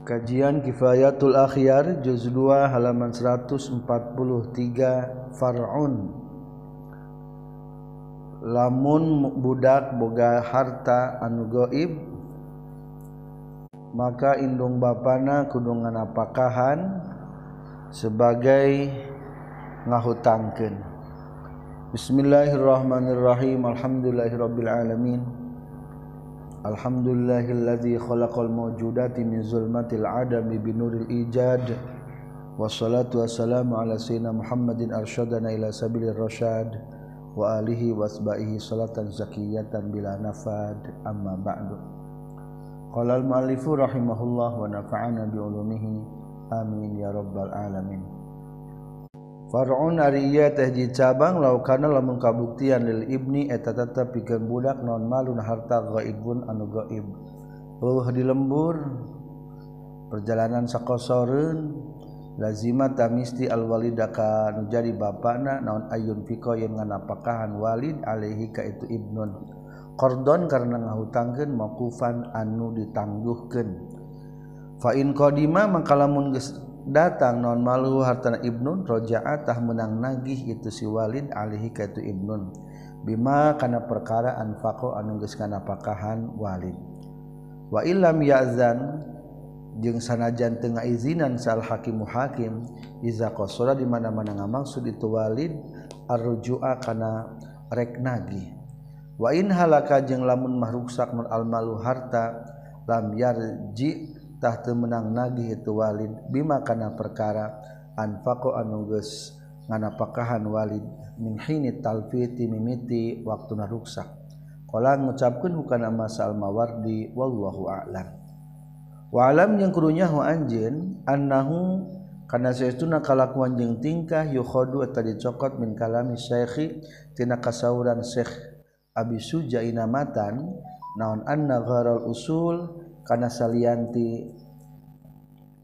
Kajian Kifayatul Akhyar juz 2 halaman 143 Far'un. Lamun budak boga harta anu goib maka indung bapana kudungan apakahan sebagai ngahutangkeun. Bismillahirrahmanirrahim. Alhamdulillahirabbil alamin Alhamdulillahilladzi khalaqal mawjudati min zulmatil adami binuril ijad Wassalatu wassalamu ala sayyidina Muhammadin arsyadana ila sabilir rasyad wa alihi wasba'ihi salatan zakiyatan bila nafad amma ba'du Qala al-muallifu rahimahullah wa nafa'ana bi ulumihi amin ya rabbal alamin Farun ariya tehji cabang laukana lamun kabuktian lil ibni eta tetep pikeun budak non malun harta ghaibun anu ghaib. Uh di lembur perjalanan sakosoreun lazima tamisti al walidaka nu jadi bapana naon ayun fiko yang nganapakahan walid alaihi ka itu ibnun. Qardon karena ngahutangkeun maqufan anu ditangguhkeun. Fa in qadima mangkalamun geus datang non malu hartana Ibnun rojaatah menang nagih itu si Walid alihi ka itu Ibnun. Bima kana perkara anfaqo anu geus pakahan Walid. Wa illam ya'zan jeung sanajan teu ngaizinan sal hakimu hakim iza qasura di mana-mana ngamaksud itu Walid arrujua kana rek nagih. Wa in halaka jeung lamun mahruksak mun al malu harta lam yarji tahta menang nagih itu Walid. Bima kana perkara anfaqo anuges nganapakahan Walid. Min hini talfiti mimiti waktu naruksak qala ngucapkeun hukana masal mawardi wallahu a'lam. Wa alam yang kurunya hu anjeun annahu karena saestuna kalakuan jeung tingkah yukhadu eta dicokot min kalami syaikhi tina kasauran syekh Abi Suja inamatan naon anna gharal usul karena salianti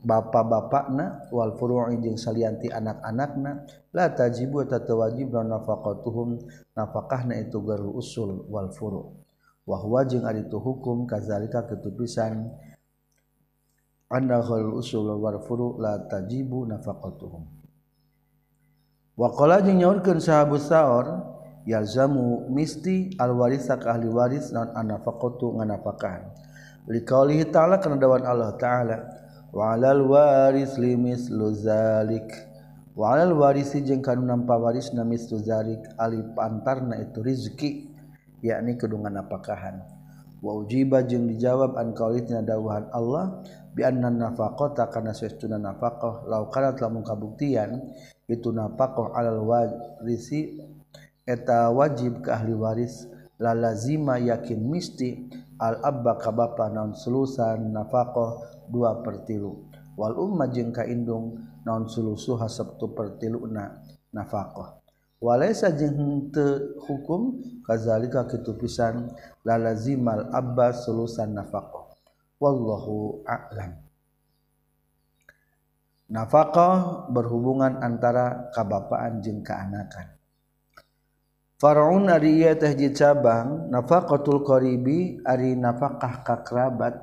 bapak-bapak na wal furu'i jeung salianti anak-anakna la tajibu tatawajib nafaqatuhum nafakahna itu garu usul wal furu' wa huwa jeung ari tu hukum kazalika kitu pisan annahul usul wal furu' la tajibu nafaqatuhum. Wa qala jeung nyaurkeun sahabat saor yalzamu misti al warisa ka ahli waris non anafaqatu nganafakahan liqaulihi ta'ala kana dawan Allah ta'ala. Wa'alal waris limis luzalik wa'alal warisi jeung kanu nampa waris namis luzalik alif antarna itu rizki yakni kedungan apakahan. Wa ujiba jeung dijawab an qaulina dawuhan Allah bi anna nafaqata kana sesuna nafaqah law kana telah kabuktian itu nafaqah alal warisi eta wajib ke ahli waris. La lazima yakin misti al abba ka bapa naon sulusan nafaqah dua pertilu. Wal umma jeung ka indung naon sulusuha sabtu pertiluna nafaqah walaysa jeung teu hukum kazalika kitu pisan la lazimal abba sulusan nafaqah wallahu a'lam. Nafaqah berhubungan antara kabapaan jeung keanakan Faraun ari ieu teh hiji cabang nafaqatul qaribi ari nafaqah ka kerabat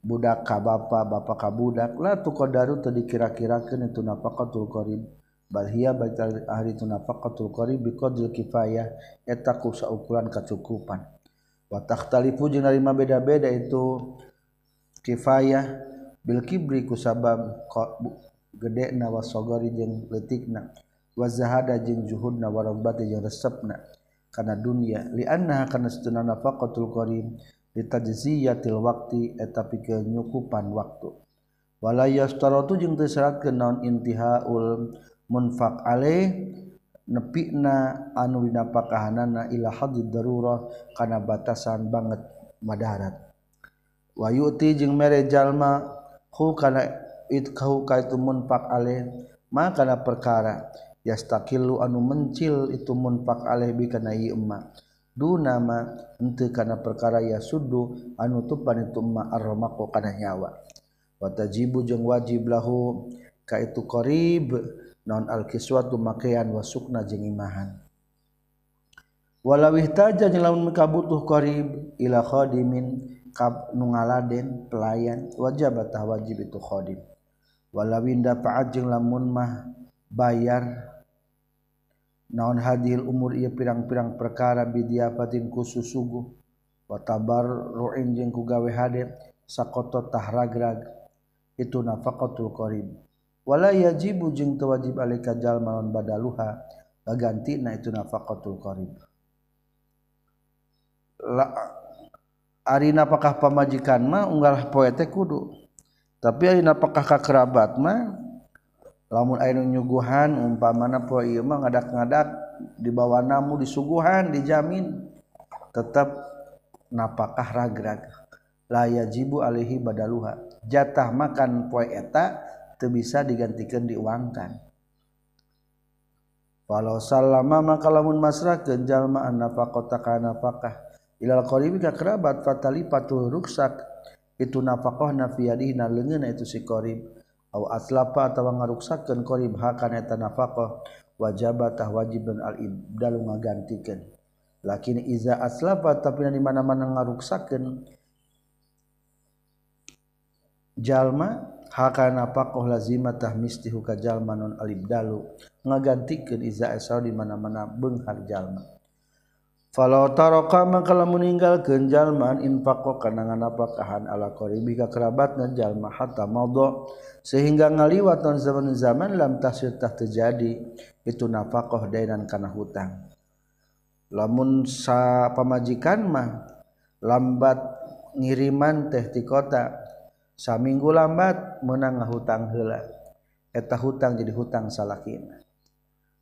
budak ka bapa bapa ka budak la tuqadaru teu dikira-kirakeun itu nafaqatul qarib. Bal hiya baital ahli tu nafaqatul qarib bi qadri kifayah eta ku saukuran kacukupan. Wa takhtalifu jeung ari beda-beda itu kifayah bil kibri ku sabab gede na wasogori jeung leutikna. wazahada jeung zuhudna warobati jeung resepna kana dunia lianna kana setuna nafaqatul qarim litajziyatil waqti eh, eta pikeun nyukupan waktu. Wala yastaratu jeung teu syaratkeun naon intihaul munfaq alaih nepina anu dinapakahanana ila hadid darurah kana batasan banget madarat wayuti jeung mere jalma hu kana it kau kaitu munfaq alaih maka kana perkara. yastakilu anu mencil itu munfak alaih bi kana ieu emma. Dunama henteu kana perkara yasuddu anu tupan itu emma arramaqo kana nyawa. Wa tajibu jeung wajib lahu ka itu qarib non al kiswatu makean wa sukna jeung imahan. Walau ihtaja jeung lamun butuh qarib ila khadimin ka nu ngaladen pelayan wajib tah wajib itu khadim. Walawinda fa'at jeung lamun mah bayar naon hadil umur ia pirang-pirang perkara bidiapatin khusus sugu watabar ru'in ku gawe hade sakoto tahragrag itu nafaqatul qarib. Wala yajibu jeng tewajib alika badaluha lawan badaluha itu nafaqatul qarib. La ari napakah pamajikan mah unggal poe teh kudu. Tapi ari napakah ka kerabat mah lamun air nyuguhan umpa mana po mah ngadak-ngadak di bawah namu disuguhan dijamin tetap napakah ragrag. Laya jibu alihi badaluha. Jatah makan poe eta teu bisa digantikan diuangkan. Walau salama maka lamun masrakeun jalma an nafaqata kana nafaqah ilal qaribi ka kerabat fatali patul ruksak. Itu nafaqah na fi yadina leungeuna itu si qarib aslapa tawa ngaruksakeun qarib ha kana eta nafaqah wajabatah wajibun al ibdalu ngagantikeun lakin iza aslapa tapi di mana-mana ngaruksakeun jalma haka nafaqah lazimatah mistihu ka jalma non al ibdalu ngagantikeun iza asal di mana-mana beunghar jalma. Taroka maka meninggal kenjalman infaq kanangan apakahan ala qribi kerabat dan jalma hatta modo sehingga ngaliwat non zaman zaman lam tasirtah terjadi. Itu nafaqoh dainan kana hutang. Lamun sa pamajikan mah lambat ngiriman teh di kota. Saminggu lambat menang hutang hela eta hutang jadi hutang salakina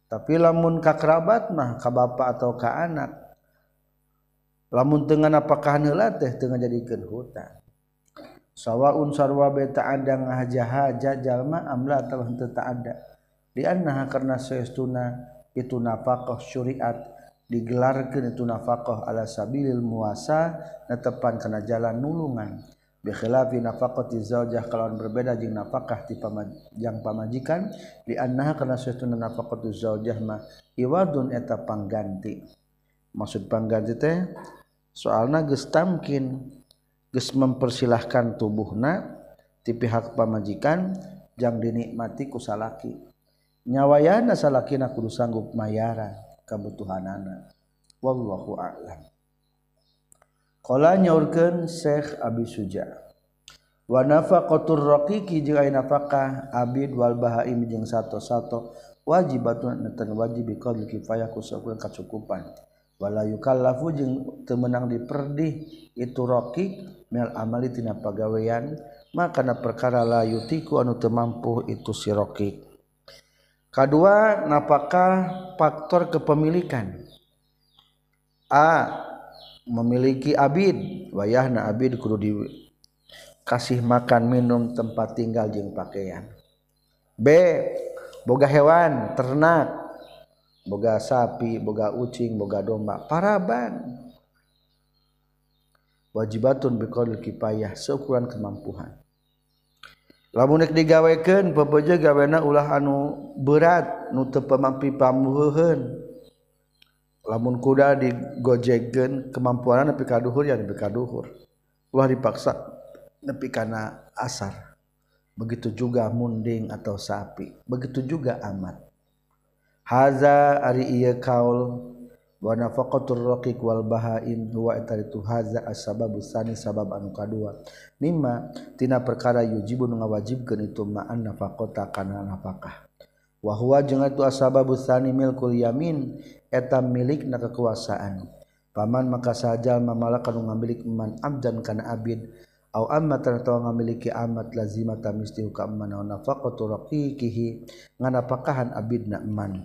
tapi lamun ka kerabat mah ka bapak atau ka anak lamun dengan apakah nela teh tengah jadikan hutan. Sawaun sarwa beta ada ngaja haja jalma amla atau henteu ada. Di annaha karena saestuna itu nafkah syariat digelarkeun itu nafkah ala sabilil muasa netepan kana jalan nulungan. Bi khilafi nafaqati zaujah kalau berbeda jeung nafkah ti yang pamajikan di annaha karena saestuna nafaqatu zaujah mah iwadun eta pangganti. maksud pangganti teh soalna geus tamkin geus mempersilahkan tubuhna ti pihak pamajikan jang dinikmati ku salaki. Nyawayana salakina kudu sanggup mayara kebutuhanana wallahu a'lam. Qala nyaurkeun Syekh Abi Suja wa nafaqatur raqiqi jeung aya nafaqah abid wal bahaim jeung sato-sato wajibatun netan wajib biqadri kifayah ku sakupan kacukupan. wala yukallafu jeung teu meunang diperdih itu rocky mel amali tina pagawean maka na perkara la yutiku anu teu mampu itu si rocky. kadua napaka faktor kepemilikan. A memiliki abid. Wayahna abid kudu di kasih makan minum tempat tinggal jeung pakaian. B boga hewan ternak. boga sapi boga ucing boga domba. Paraban. Wajibatun biqadil kipayah seukuran kemampuan. Lamun nek digawekeun pebeje gawena ulah anu berat nu teu pamampi pamuheuheun. Lamun kuda digojegkeun kemampuan nepi ka duhur ya nepi ka duhur. Ulah dipaksa nepi kana asar. Begitu juga munding atau sapi. Begitu juga amat. Haza ari iya kaul wa nafaqatur raqiq wal bahaim huwa itu haza as-sababu sani sabab anu kadua. Mimma tina perkara yujibu nu ngawajibkeun itu ma'an nafaqata kana nafaqah. Wa huwa jeung itu as-sababu sani milkul yamin eta milikna kekuasaan. Paman maka saja mamalakan ngamilik man abdan kana abid. Au amma atau ngamiliki amat lazimata misti ka man nafaqatu raqiqihi nganapakahan abidna man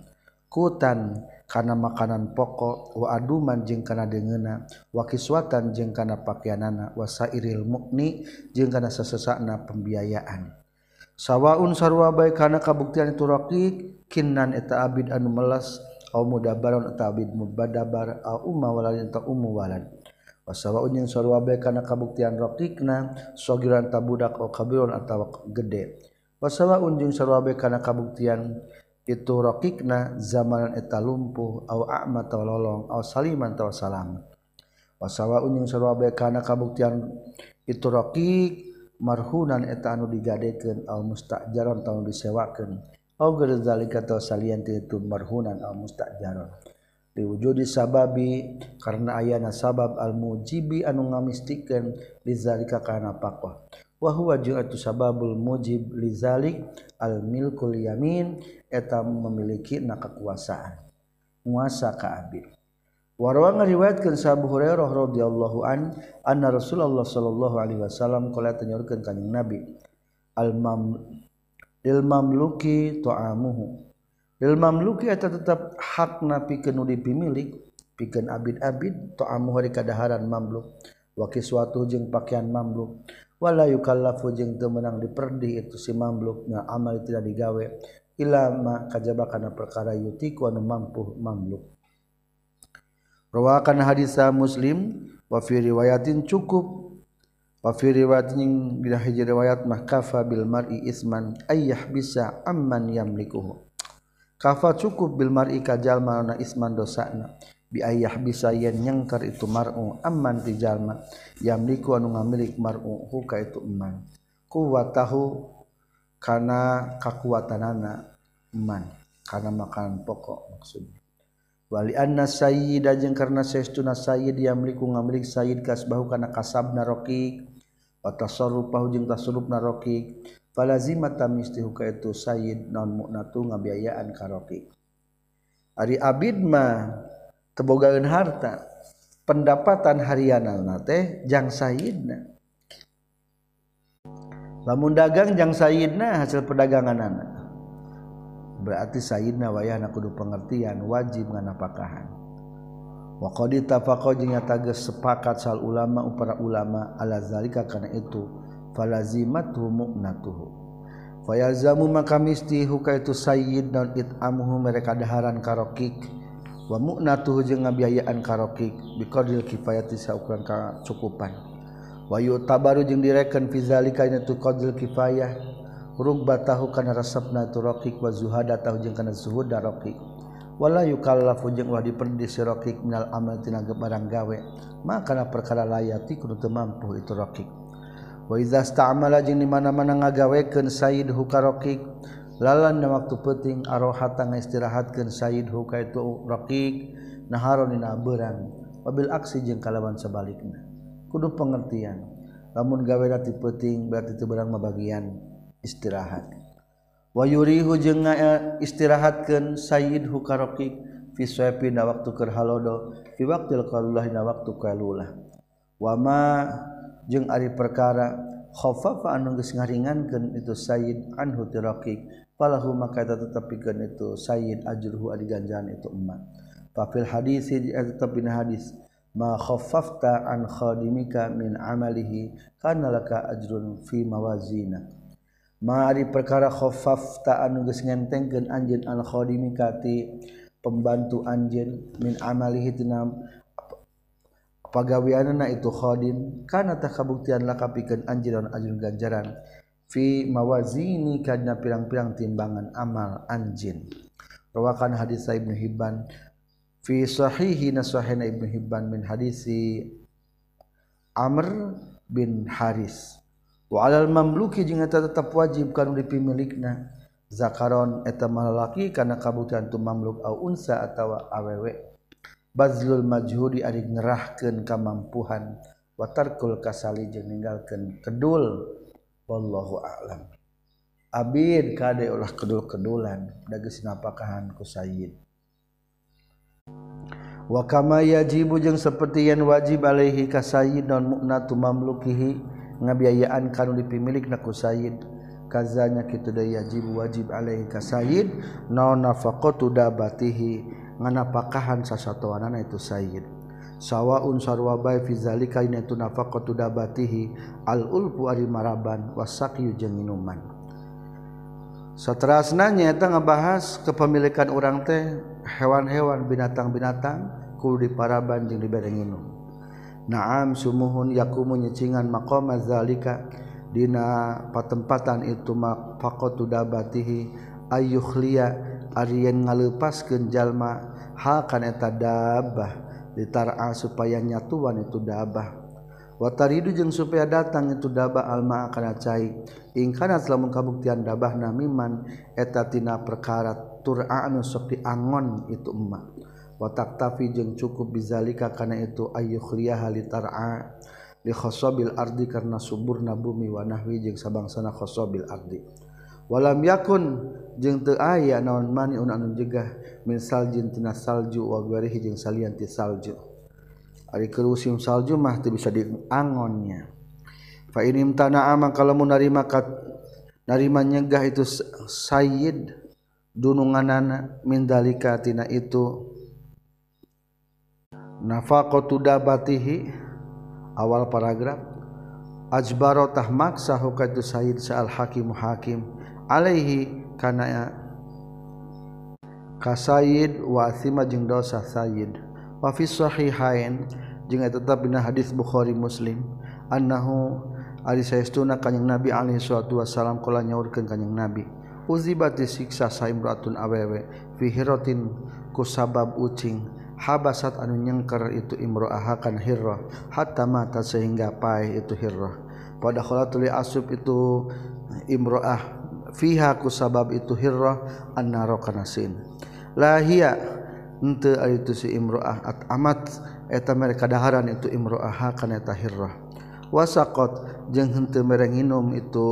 kutan kana makanan pokok wa aduman jeung kana deungeuna wa kiswatan jeung kana pakaianana wa sairil mukni jeung kana sesesakna pembiayaan. Sawaun sarwa bae kana kabuktian itu raqiq kinnan eta abid anu melas au mudabaron eta abid mubadabar au umma walalin ta ummu walad. Wa sawaun jeung sarwa bae kana kabuktian raqiqna sogiran tabudak au kabiron atawa gede. Wa sawaun jeung sarwa bae kana kabuktian itu rokikna zaman eta lumpuh au a'ma taw lolong au saliman taw salam wasawa unjung sarwa kana kabuktian itu rokik marhunan eta anu digadekeun au mustajaron atau disewakeun. Au geus zalika atau salian itu marhunan au mustajaron diwujudi sababi karena ayana sabab al mujibi anu ngamistikeun lizalika kana pakwa. Wa huwa ju'atu sababul mujib lizalik al milkul yamin eta memiliki na kekuasaan. Muasa ka abid warwa ngariwayatkeun sa Abu Hurairah radhiyallahu an anna Rasulullah sallallahu alaihi wasallam qala tanyaurkeun kanjing Nabi al mam lil mamluki ta'amuhu. Lil mamluki eta tetap hakna pikeun nu dipimilik pikeun abid-abid ta'amuhu hari kadaharan mamluk. Wa kiswatu jeung pakaian mamluk. Wala yukallafu jeung teu meunang diperdi itu si mamluk na amal tidak digawe ila ma kajaba kana perkara yutiku anu mampu mamluk. Rawakan hadisa muslim wa fi riwayatin cukup. Wa fi riwayatin bila hiji riwayat mah kafa bil mar'i isman ayyah bisa amman yamlikuhu. Kafa cukup bil mar'i kajal mana isman dosana bi ayyah bisa yen nyengkar itu mar'u amman ti jalma. Yamliku anu ngamilik mar'u hu ka itu eman. Kuwatahu kana kakuatanana eman. Kana makanan pokok maksudnya. Wali anna sayyida jeung karna saestuna sayyid yamliku ngamlik sayyid kasbahu kana kasabna raqik wa tasarrufahu jeung tasarrufna raqik falazima tamistihu ka itu sayyid non mu'natu ngabiayaan ka ari abid mah tebogaeun harta pendapatan harianana teh jang sayyidna lamun dagang jang sayyidna hasil perdaganganana. Berarti Sayyidna wayahna kudu pengertian wajib nganapakahan. Wa qad tafaqqa jeung sepakat sal ulama para ulama ala zalika kana itu falazimatu mu'natuhu. Fayalzamu maka misti huka itu sayyid dan it'amuhu mereka daharan karokik wa mu'natuhu jeung ngabiayaan karokik biqadril kifayati saukuran kacukupan. Wa yutabaru jeung direken fi zalika ina tu qadril kifayah. Rugbatahu kana rasabna tu raqiq wa zuhada tahu jeung kana zuhud raqiq. Wala yukallafu jeung wah diperdi si raqiq minal amal tina barang gawe. Maka na perkara layati kudu teu mampu itu raqiq. Wa idza sta'mala jeung di mana-mana ngagawekeun sayyid hukaraqiq lalan waktu peting arohatang istirahatkan Said huka itu Rockig naharronina berang. Mobil aksi jeung kalawan sebaliknya. Kudu pengertian. Namun gawedati peting berarti itu berang bagian istirahat. Wayurihu jeung eh, istirahatkan Said huka fi viswepin na waktu kerhalodo fi waqtil kalulah na waktu kalulah. Wama jeung ari perkara khaffafa anu geus ngaringankeun itu sayyid anhu tirakik palahu maka eta tetepikeun itu sayyid ajruhu ari ganjaran itu umat fa fil hadis tetep dina hadis ma khaffafta an khadimika min amalihi kana laka ajrun fi mawazina. Ma ari perkara khaffafta anu geus ngentengkeun anjeun an khadimika ti pembantu anjeun min amalihi tina pagaweanna itu khadim kana takabuktian laka pikeun anjeun ajrun ganjaran. fi mawazini kadina pirang-pirang timbangan amal anjin. Rawakan hadis Ibnu Hibban. Fi sahihi nasahina Ibnu Hibban min hadisi Amr bin Haris. Wa alal mamluki jeung eta tetep wajib kanu dipimilikna. Zakaron eta malalaki kana kabutuhan tu mamluk au unsa atawa awewe. Bazlul majhudi ari ngerahkeun kamampuhan wa tarkul kasali jeung ninggalkeun kedul. Wallahu a'lam. Abid kade ulah kedul-kedulan. Da geus napakahan ku sayyid. Wa kama yajibu jeung saperti yang wajib alaihi ka sayyid non mu'natu mamlukihi ngabiayaan kanu dipimilik naku Said kazanya kitu da yajib wajib alaihi ka Said naon nafaqatu dabatihi nganapakahan sasatoanana itu Said sawaun sarwabai fi zalika tu nafaqatu dabatihi al ulfu ari maraban wasaqyu jeung minuman. Saterasna nyaeta ngebahas kepemilikan orang teh hewan-hewan binatang-binatang kudu diparaban jeung dibere nginum Naam sumuhun yakumu nyecingan maqama zalika dina patempatan itu maqatu dabatihi ayukhliya ari yen ngaleupaskeun jalma ha kana eta dabbah. ditara supaya nyatuan itu dabah. Wataridu jeung supaya datang itu dabah alma kana cai. Ingkana lamun kabuktian dabah namiman eta tina perkara tur'a anu sok diangon itu emak watak tafi jeung cukup bizalika kana itu ayyukhliyaha litar'a likhosobil ardi karena subur nabumi wanahwi jeung sabangsana khosobil ardi. Walam yakun jeung teu aya naon mani anu jegah min saljin tina salju wa garihi jeung salian ti salju. Ari kerusim salju mah teu bisa diangonnya. Fa inim tanaa kalau mun narima kat narima nyegah itu sayyid dununganana min dalika tina itu nafaqatu dabatihi awal paragraf ajbarotah maksa hukatu sayyid sa'al hakim hakim alaihi kana kasayid wa athima jeung dosa sayyid. Wa fi sahihain jeung tetap dina hadis Bukhari Muslim annahu ari saestuna kanjing Nabi alaihi salatu wasalam kala nyaurkeun kanjing Nabi. Uzibat disiksa saimratun awewe fi hiratin ku sabab ucing. Habasat anu nyengker itu imro'ahakan hirrah hatta mata sehingga pai itu hirrah. Pada tuli asub itu imro'ah fiha ku sabab itu hirrah annaro kanasin lahia ente itu si imro'ah at amat eta mereka daharan itu imro'ahakan eta hirrah. Wasakot jeung henteu merenginum itu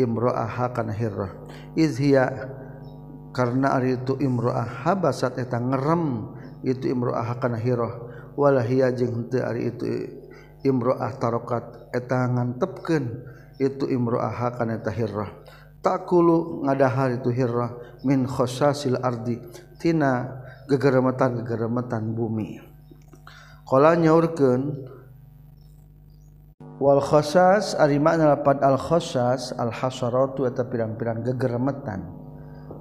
imro'ahakan hirrah. Izhiya karena ari itu imro'ah habasat eta ngerem itu imroah kana hirahwala jeung hari itu imroah tarokat eta ngantepkeun itu imroah kana eta hirrah takulu ngadahar itu hirrah min khosasil ardi. Tina gegeremetan gegeremetan bumi. Qala nyaurkeun wal khosas ari makna lapan al khosas al hasaratu eta pirang-pirang gegeremetan.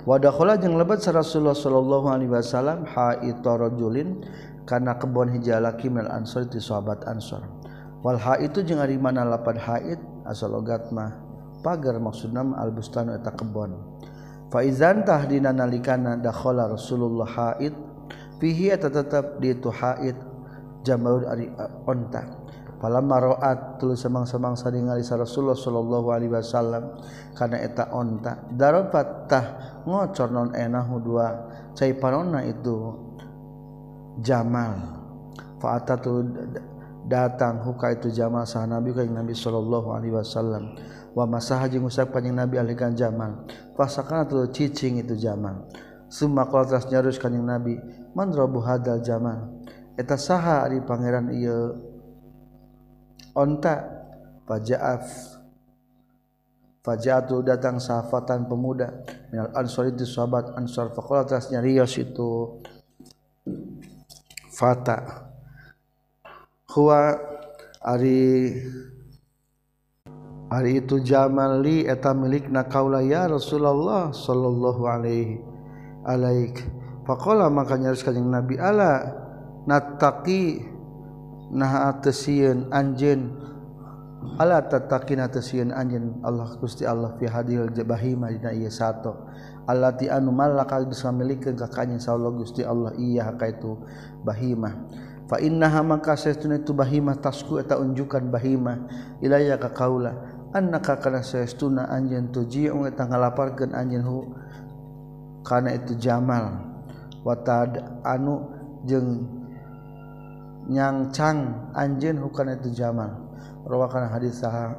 Wadakhala jeung lebat sa Rasulullah sallallahu alaihi wasallam haitarajulin kana kebon hija laki ansor ti sahabat ansor. Wal ha itu jeung ari mana lapan haid asal logat mah pagar maksudna al bustanu eta kebon. Fa izan tahdina nalikana dakhala Rasulullah haid fihi eta tetep di itu haid jamaud ari onta. Falamma ra'at tuluy semang-semang ningali Rasulullah sallallahu alaihi wasallam kana eta onta. Darapat tah ngocor non enahu dua cai parona itu Jamal. Fa'atatu datang huka itu Jamal sah Nabi ka Nabi sallallahu alaihi wasallam wa masaha jeung usap kanjing Nabi alikan Jamal. Fasakana tu cicing itu Jamal. Summa qala tas nyarus kanjing Nabi man rabu hadal Jamal? Eta saha ari pangeran ieu? Onta. Fajaaf fajatu datang safatan pemuda. Minal ansor itu sahabat ansor. Faqala tasnya riyas itu. Fata. Huwa ari hari itu Jamali eta milik na kaula ya Rasulullah sallallahu Alaihi Alaik. Fakola makanya nyaris kanjing Nabi Allah nataki nah atesian anjen Allah tataki natesian anjen Allah gusti Allah fi hadil jabahima dina iya sato. Allah ti anu malakal bisa milikeun kakanya Allah Gusti Allah iya ka itu bahimah. Fa innaha maka sesuna itu bahima tasku eta unjukan bahima ilaya ka kaula. annaka kana saestuna anjeun tuji eta ngalaparkeun anjeun hu kana itu jamal. Watad anu jeung nyangcang anjeun hu kana itu jamal. Rawakan hadis sah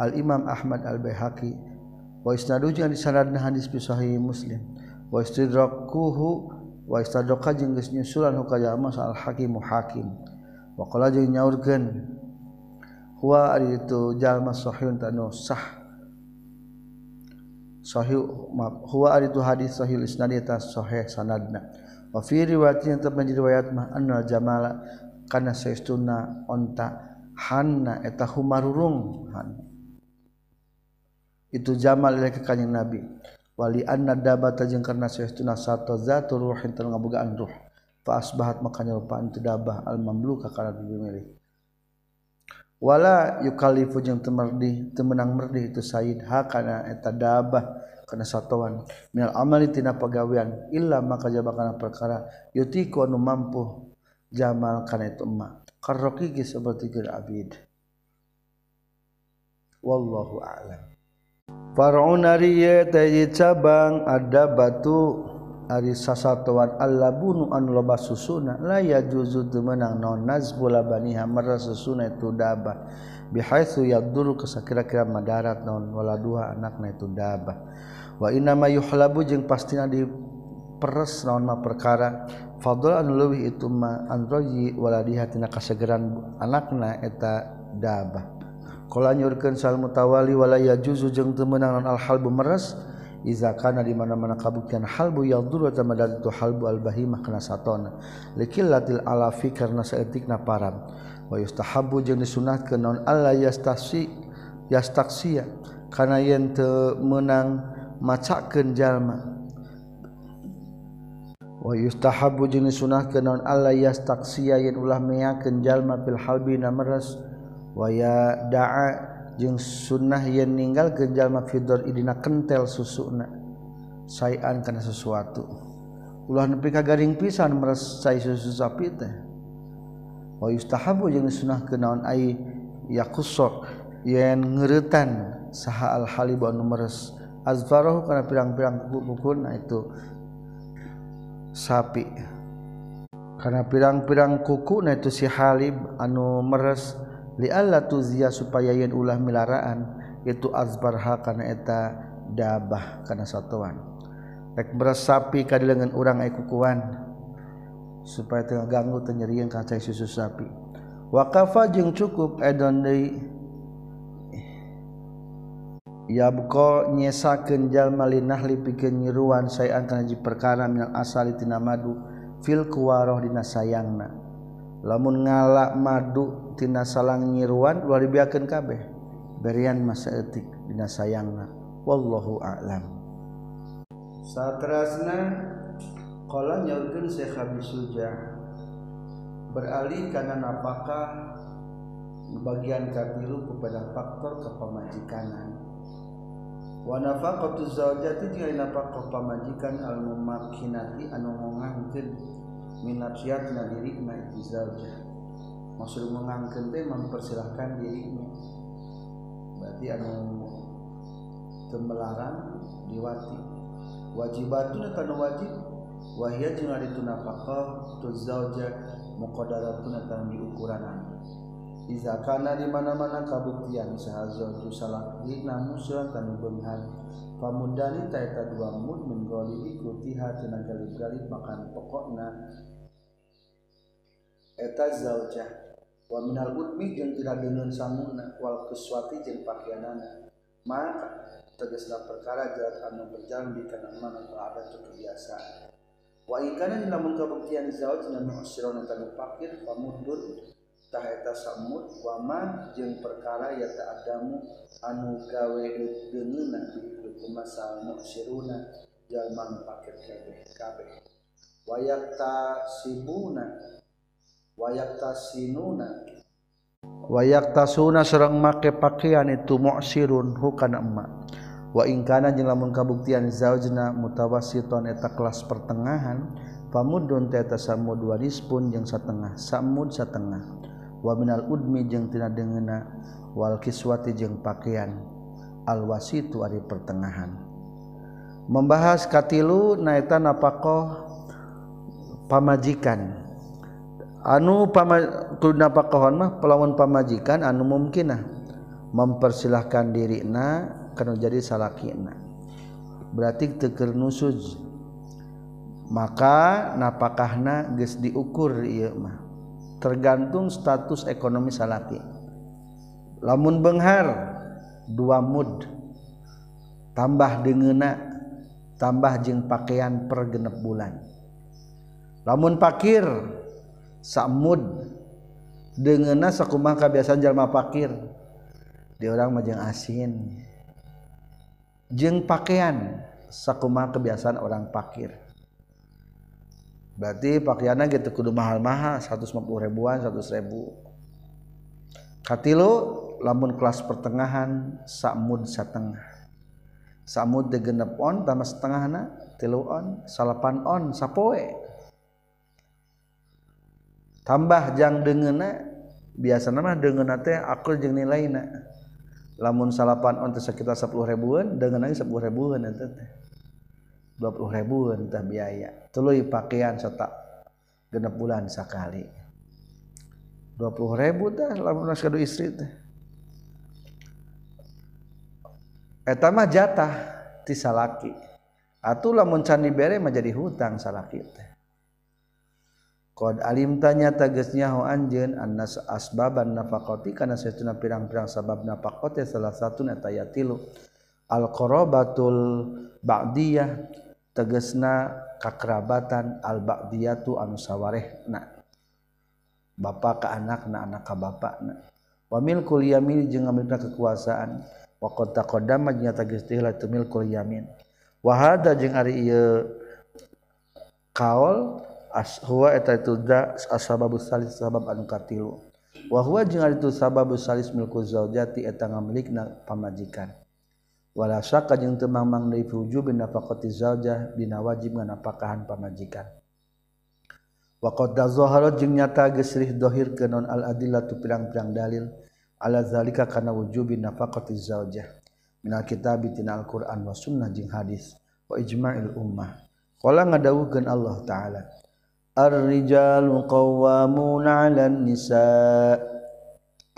Al Imam Ahmad Al Baihaqi wa isnadu jeung disanadna hadis bi sahih Muslim. Wa istidrakuhu wa istadraka jeung geus nyusulan hu ka Al Hakim Hakim. Wa qala jeung nyaurkeun ari itu jalma sahihun tanu sah. Sahih huwa itu hadis sahih isnad eta sahih sanadna. Wa fi riwayatin tetap menjadi riwayat mah anna jamala karena seestuna onta Hanna eta humarurung itu jamal ke kanyang nabi. Wali anna dabata jeung karena seestuna satu zatu ruhin ngabogaan ruh. Fa asbahat makanya rupaan itu dabah al mamluka kana dimilih wala yukallifu jeung temerdi temenang merdi itu sayyid hakana eta dabah kana satuan. Minal amali tina pagawean illa maka jabakana perkara yutiku anu mampu jamal kana itu emak karroqi seperti abid. Wallahu a'lam. Far'un ari cabang ada batu Ari sasatuan Allah bunu an loba susuna la ya juzu menang non nazbula baniha merah susuna itu daba. Bihaitsu yaduru kesakira-kira madarat non wala dua anakna itu daba. Wa inna ma yuhlabu jeung pastina di peres naon ma perkara. Fadl an leuwih itu ma anroji wala tina kasegeran anakna eta daba. Qala nyurkeun sal mutawali wala ya juzu jeung teu meunang non al halbu meres Izakana di mana-mana kabuktian halbu yaduru sama dari itu halbu al bahimah kena satona likillatil alafi karena seetikna param wa yustahabu jeung disunatkeun naon alla yastasi yastaksia kana yen teu meunang macakeun jalma. Wa yustahabu jeung disunatkeun naon alla yastaksia yen ulah meyakeun jalma fil halbi namras wa ya da'a jeung sunnah yen ninggal kejallma Fidor idina kentel susuna sayan karena sesuatu. Ulah nepi ka garing pisan meresai susu sapi teh. Wa yustahabu jeung sunnah kenaon ai yakusok yen ngeretan saha al halib anu meres. Azfarahu kana pirang-pirang kuku-kukuna itu sapi. Kana pirang-pirang kuku na itu si halib anu meres. Allah tuzia supaya yen ulah milaraan itu azbarha karena eta dabah karena satuan rek beras sapi orang ai supaya tengah ganggu tenyerian kacai susu sapi. Jeung cukup edon deui. Yabqa nyesakeun jalma linahli pikeun nyiruan sayan kana ji perkara minal asali tina madu fil kuwaroh dina sayangna lamun ngalak madu tina salang nyiruan luar dibiakan kabeh. Berian masa etik dina sayangna. Wallahu a'lam. Satrasna qala nyaurkeun Syekh Abi beralih karena napakah bagian katilu kepada faktor kepemajikanan wa nafaqatu zaujati jeung pamajikan al mumakkinati anu ngangkeun minapsiat na diri na zaujah maksud mengangkut teh mempersilahkan dirinya. Berarti anu tembelarang diwati. Wajibatun tanu wajib. Wahia jeung ari tunapakoh tu zaujah muqaddaratun tanu diukuranan Iza kana di mana-mana kabuktian saha zauju salah dina musra tanu beunghar pamudani taeta dua mud min ghalibi kutiha tina galib-galib makan pokokna. Eta zaujah wa minal udmi jeung tidak dengan samuna wal kuswati jeung pakaianana maka tegasna perkara jalan anu berjalan di kana mana adat atau wa in kana lamun kabuktian zauj na mu'sirun tanu fakir pamudun tah eta samud wa ma jeung perkara ya ta'adamu anu gawe deungeuna bi kumasal mu'siruna jalma fakir kabeh kabeh. Wa yaktasibuna wayak tasinuna wayak tasuna serang make pakaian itu mu'sirun hukana emak. Wa ingkana jeung lamun kabuktian zaujna mutawassiton eta kelas pertengahan pamudun teta samud warispun jeung satengah samud satengah waminal udmi jeung tina dengena wal kiswati jeung pakaian al wasitu ari pertengahan. Membahas katilu naeta napakoh pamajikan. Anu pamatul napakohon mah pelawan pamajikan anu mungkinah mempersilahkan dirina kana jadi salakina. Berarti teker nusuj. Maka napakahna geus diukur ieu mah. tergantung status ekonomi salaki lamun Benghar dua mud. Tambah dengena tambah jeng pakaian per genep bulan. Lamun pakir samud dengena sakumah kebiasaan jalma pakir? Di orang majeng asin. Jeng pakaian sakumah kebiasaan orang pakir? berarti pakaiannya gitu kudu mahal-mahal 150 ribuan 100 ribu. Katilu lamun kelas pertengahan samud setengah. Samud degenep on tambah setengah na tilu on salapan on sapoe. Tambah jang dengena biasa nama dengena teh akul jeng nilai na lamun salapan on teh sekitar 10 ribuan dengan lagi 10 ribuan teh. 20 ribu entah biaya. Tului pakaian setak genep bulan sekali. 20 ribu dah nas istri teh. Etamah jatah ti salaki. Atuh lamun can menjadi hutang salaki teh. Kod alim tanya tagesnya ho anjen anas asbaban nafakoti karena sesuatu pirang-pirang sabab nafakoti salah satu netayatilu al korobatul ba'diyah. tegesna kakerabatan albakdiyatu anu sawarehna. Bapak ke anak na anak ka bapak na wa milkul yamin jeung ngamilna kekuasaan. Wa qad taqaddama jeung tegas tu milkul yamin. Wa hada jeung ari ieu kaol as huwa eta itu da asbabus salis sabab anu katilu wa huwa jeung ari itu sababus salis milku zaujati eta ngamilikna pamajikan. Wala syakka jeung teu mamang deui wujub nafaqati zaujah dina wajib nganapakahan pamajikan. Wa qad zahara jeung nyata geus dohir ke non al adillatu pirang-pirang dalil ala zalika kana wujubi nafaqati zaujah. Minal kitab tina al-Qur'an wa sunnah jeung hadis wa ijma'il ummah. Qala ngadawuhkeun Allah taala Ar-rijalu qawwamuna 'alan nisa.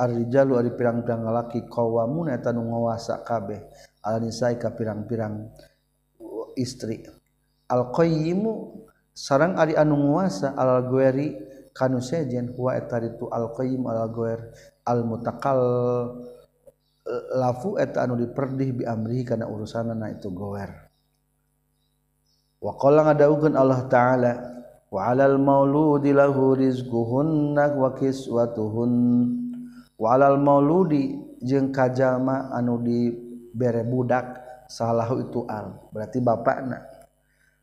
Ar-rijalu ari pirang-pirang lalaki qawwamuna eta nu ngawasa kabeh al-nisai ka pirang-pirang istri. Al-qayyimu sarang ari anu nguasa al-gweri kanu sejen huwa eta ritu al-qayyim al-gwer al-mutakal lafu eta anu diperdih bi amrihi kana urusanna itu gwer wa qala ngadaukeun Allah taala wa 'alal mauludi lahu rizquhunna wa kiswatuhun. Wa 'alal mauludi jeung kajama anu di bere budak salahu itu al berarti bapakna.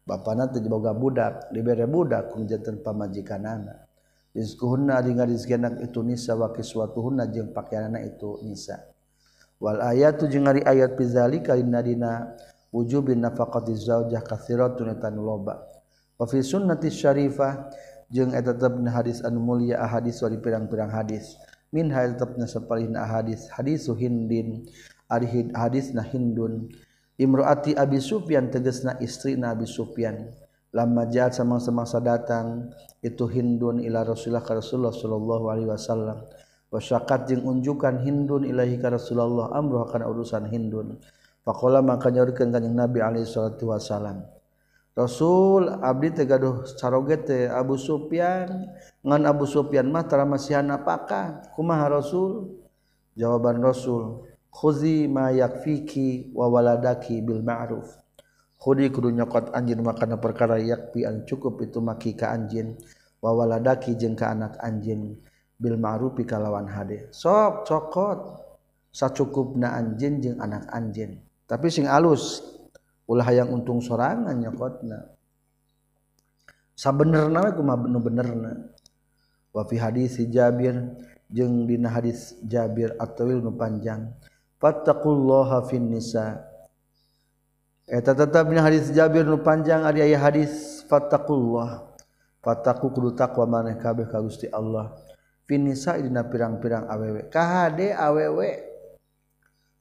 Bapakna teu boga budak dibere budak kum janten pamajikanana. Rizquhunna jeung rizqana itu nisa wa kiswatuhunna jeung pakaianna itu nisa. Wal ayatu jeung ari ayat bizalika dina dina wujubin nafaqati zaujah katsiratun tan loba. Wa fi sunnati syarifah jeung eta hadis anu mulia ahadis wali pirang-pirang hadis. Min tetapnya sapalihna hadis hadis hindin. Hadis na Hindun. Imroati Abi Sufyan teges na istri Nabi Sufyan. Lama jahat sama semasa datang itu Hindun ila Rasulullah ka Rasulullah sallallahu alaihi wasallam. Wasyakat jeung unjukan Hindun ilahi ka Rasulullah amruh kana urusan Hindun. Faqala maka nyaurkeun kanjing Nabi alaihi salatu wasallam. Rasul abdi tegaduh sarogete teh Abu Sufyan ngan Abu Sufyan mah tara masihan apakah kumaha Rasul? Jawaban Rasul khuzi ma yakfiki wa waladaki bil ma'ruf. Khudi kudu nyokot anjeun makana perkara yakfi an cukup itu maki ka anjeun wa waladaki jeung ka anak anjeun bil ma'ruf kalawan hade. Sok cokot sacukupna anjeun jeung anak anjeun tapi sing alus ulah yang untung sorangan nyokotna. Sabenerna kumaha nu benerna? Wa fi hadis Jabir jeung dina hadis Jabir atawil nu panjang fattaqullaha fin nisa. Eh, eta tetapnya hadis Jabir nu panjang ari aya hadis fattaqullah fattaqu kudu taqwa maneh kabeh ka Gusti Allah. Fin nisa dina pirang-pirang awewe kahade awewe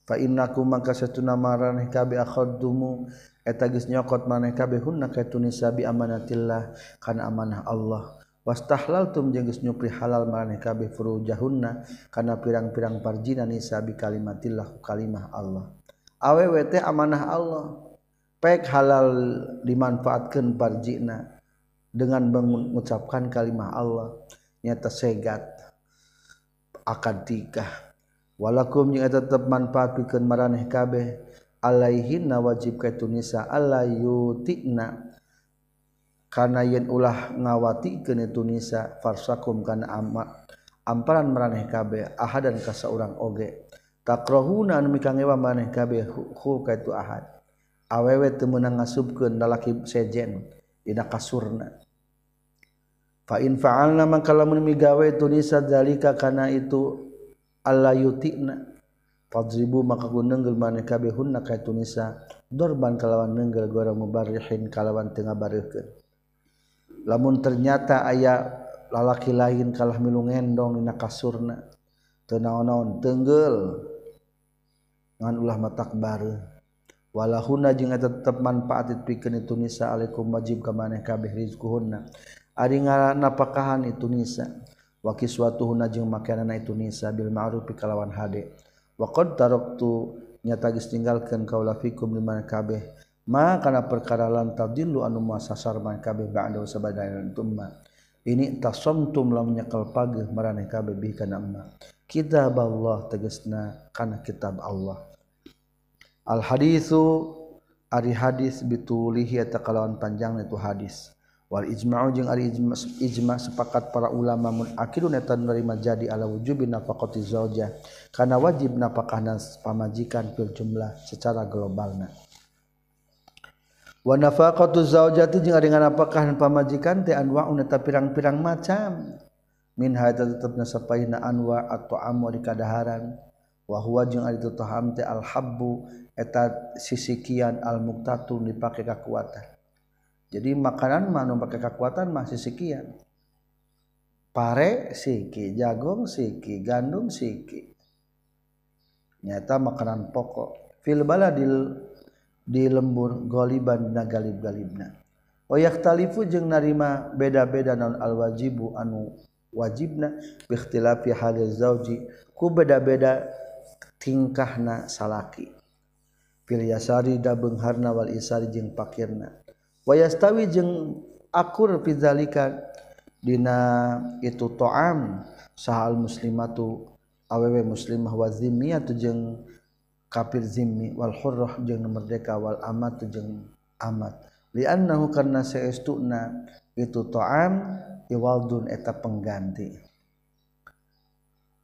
fa innakum maka satuna maraneh kabeh akhaddumu eta geus nyokot maneh kabeh hunna ka tunisa bi amanatillah. Kana amanah Allah. wastahlal tum jeung geus nyupri halal maraneh kabeh furujahunna kana pirang-pirang parjina nisa bi kalimatillah kalimah Allah. Awewe teh amanah Allah. Pek halal dimanfaatkeun parjina dengan mengucapkan kalimah Allah nyata segat akad tikah walakum jeung tetep manfaat pikeun maraneh kabeh. Alaihinna wajib ka tunisa alayutina karena yen ulah ngawati ke Tunisa farsakum karena amat amparan meraneh kabe ahad dan kasa orang oge. Takrohuna anu mikangewa maneh kabe hu kaitu ahad. Awewe temenang ngasubkeun lalaki sejen dina kasurna. Fa in fa'alna maka lamun migawe Tunisa zalika kana itu alla yutina. Fadribu maka gunenggel maneh kabe hunna kaitu nisa dorban kalawan nenggel gora mubarihin kalawan tengah bareuhkeun lamun ternyata ayah lalaki lain kalah milu ngendong dina kasurna teu naon-naon tenggel ngan ulah matak baru. Walahuna jeung eta tetep manfaat pikeun itu nisa alaikum wajib ka maneh kabeh rizquhunna. Ari ngarapakahan itu nisa. Wa kiswatuhunna jeung makanana itu nisa bil ma'ruf kalawan hade. Wa qad taraktu nyata geus tinggalkeun kaula fikum liman kabeh. Ma kana perkara lan tadillu anu sasar man kabeh ba'da sabadana tumma ini tasomtum lam nyekal pagih maraneh kabeh bi kana emma kitab Allah tegasna kana kitab Allah. Al hadisu ari hadis bitulihi eta kalawan panjang itu hadis. Wal ijma'u jeung ari ijma, ijma sepakat para ulama mun akidun eta nerima jadi ala wujubi nafaqati zaujah kana wajib nafkahna pamajikan fil jumlah secara globalna Wanafaqatu zaujati jeung ari nganapakahan pamajikan teh anwa'un eta pirang-pirang macam. Min hadza tetepna sapaina anwa atau amu di kadaharan. Wa huwa jeung ari tuham teh al habbu eta sisikian al muqtatu dipake kekuatan jadi makanan mah nu pake kekuatan mah sisikian pare siki. Jagung siki. Gandum siki. Nyata makanan pokok. Fil baladil di lembur goliban na galib-galibna. Oyaktalifu jeung narima beda-beda non alwajibu anu wajibna bikhtilafi halil zauji ku beda-beda tingkahna salaki. Fil yasari da beungharna wal isari jeung pakirna. Wayastawi jeung akur pidzalika dina itu ta'am sahal muslimatu awewe muslimah wa zimmiyatu jeung kafir zimmi wal hurrah jeung merdeka wal amat jeung amat. Li'annahu karna saestuna itu ta'am iwaldun eta pengganti.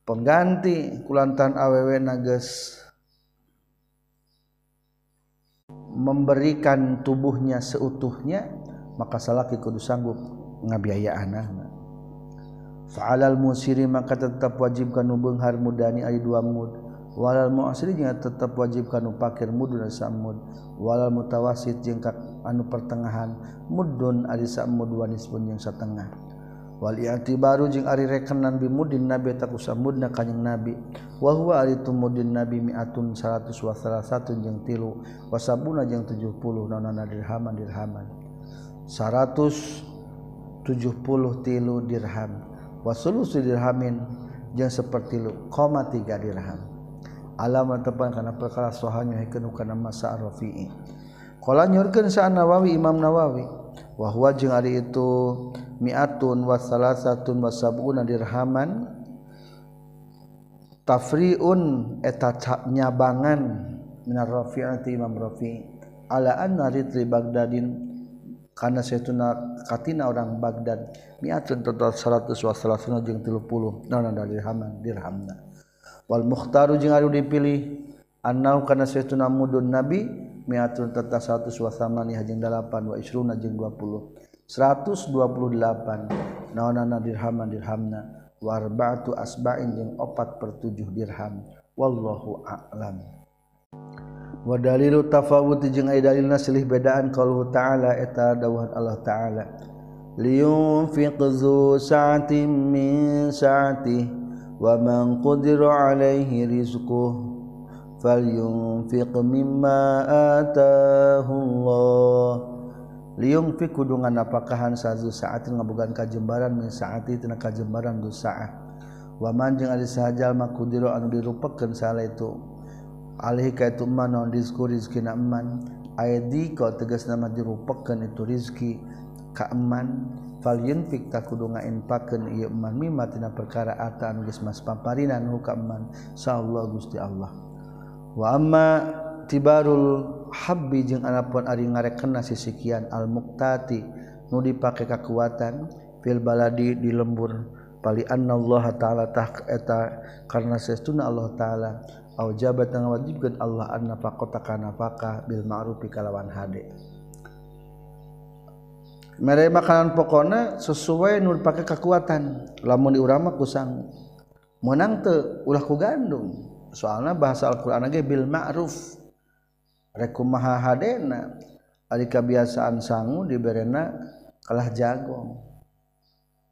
Pengganti kulantan awewe nages memberikan tubuhnya seutuhnya maka salaki kudu sanggup ngabiaya anakna fa'alal musiri maka tetap wajib beunghar mudani ari dua mud walal muasirinya tetap wajib kana fakir mudun samud. Walal mutawasit jeung anu pertengahan mudun ari samud wa nisfun jeung satengah. Wal i'tibaru jeung ari rekenan bimudin nabi taku samudna kanjing nabi. Wa huwa ari tumudin nabi mi'atun 100 wa salasatun jeung tilu wasabuna jeung 70 nonana dirhaman dirhaman. 170 tilu dirham wasulusu dirhamin jeung seperti lu koma tiga dirham. Alamat tepan karena perkara sohanya hikeun kana masa rafi'i. Qala nyurkeun sa nawawi imam nawawi wa huwa jeung ari itu mi'atun wa salasatun wa sab'una dirhaman tafriun eta nyabangan minar rafi'ati imam rafi'i. Ala anna ritri bagdadin karena setuna katina orang Baghdad mi'atun total 100 wa salasuna jeung 30 naon dirhaman dirhamna wal mukhtaru jeung anu dipilih annau kana saytuna mudun nabi mi'atun tata 100 wa jeung 8 wa isruna jeung 20 128 naonana dirhaman dirhamna wa arba'atu asba'in jeung 4 per 7 dirham. Wallahu a'lam. Wa dalilu tafawut jeung aya dalilna silih bedaan qaulhu ta'ala eta dawuhan Allah ta'ala. Liyunfiq zu sa'atin min sa'atihi ومن قدر alaihi رزقه falyunfiq mimma آتاه الله liyunfiq kudungan apakahan sazu saat ngabukan kajembaran min saati tina kajembaran du saat. Wa man jeung ari sahajal makudira anu dirupakeun salah itu. Alih ka itu man non rizqu rizkina man aidi kau tegasna nama dirupakeun itu rizki ka eman. Falyin fikta kudu ngainpakeun ieu iman mimma tina perkara ata anu geus mas paparinan huka iman sallallahu Gusti Allah. Wa amma tibarul habbi jeung anapun ari ngarekena sisikian al muqtati nu dipake kakuatan fil baladi di lembur pali Allah ta'ala tah eta karena sesuna Allah taala au jabat ngawajibkeun Allah an nafaqata kana faqa bil ma'rufi kalawan hade. mere makanan pokona sesuai nur pakai kekuatan lamun di urama kusang. Menang te ulah ku gandum. Soalnya bahasa Al-Quran ge bil ma'ruf. Rekumaha hadena ari kebiasaan sangu diberena kalah jagong.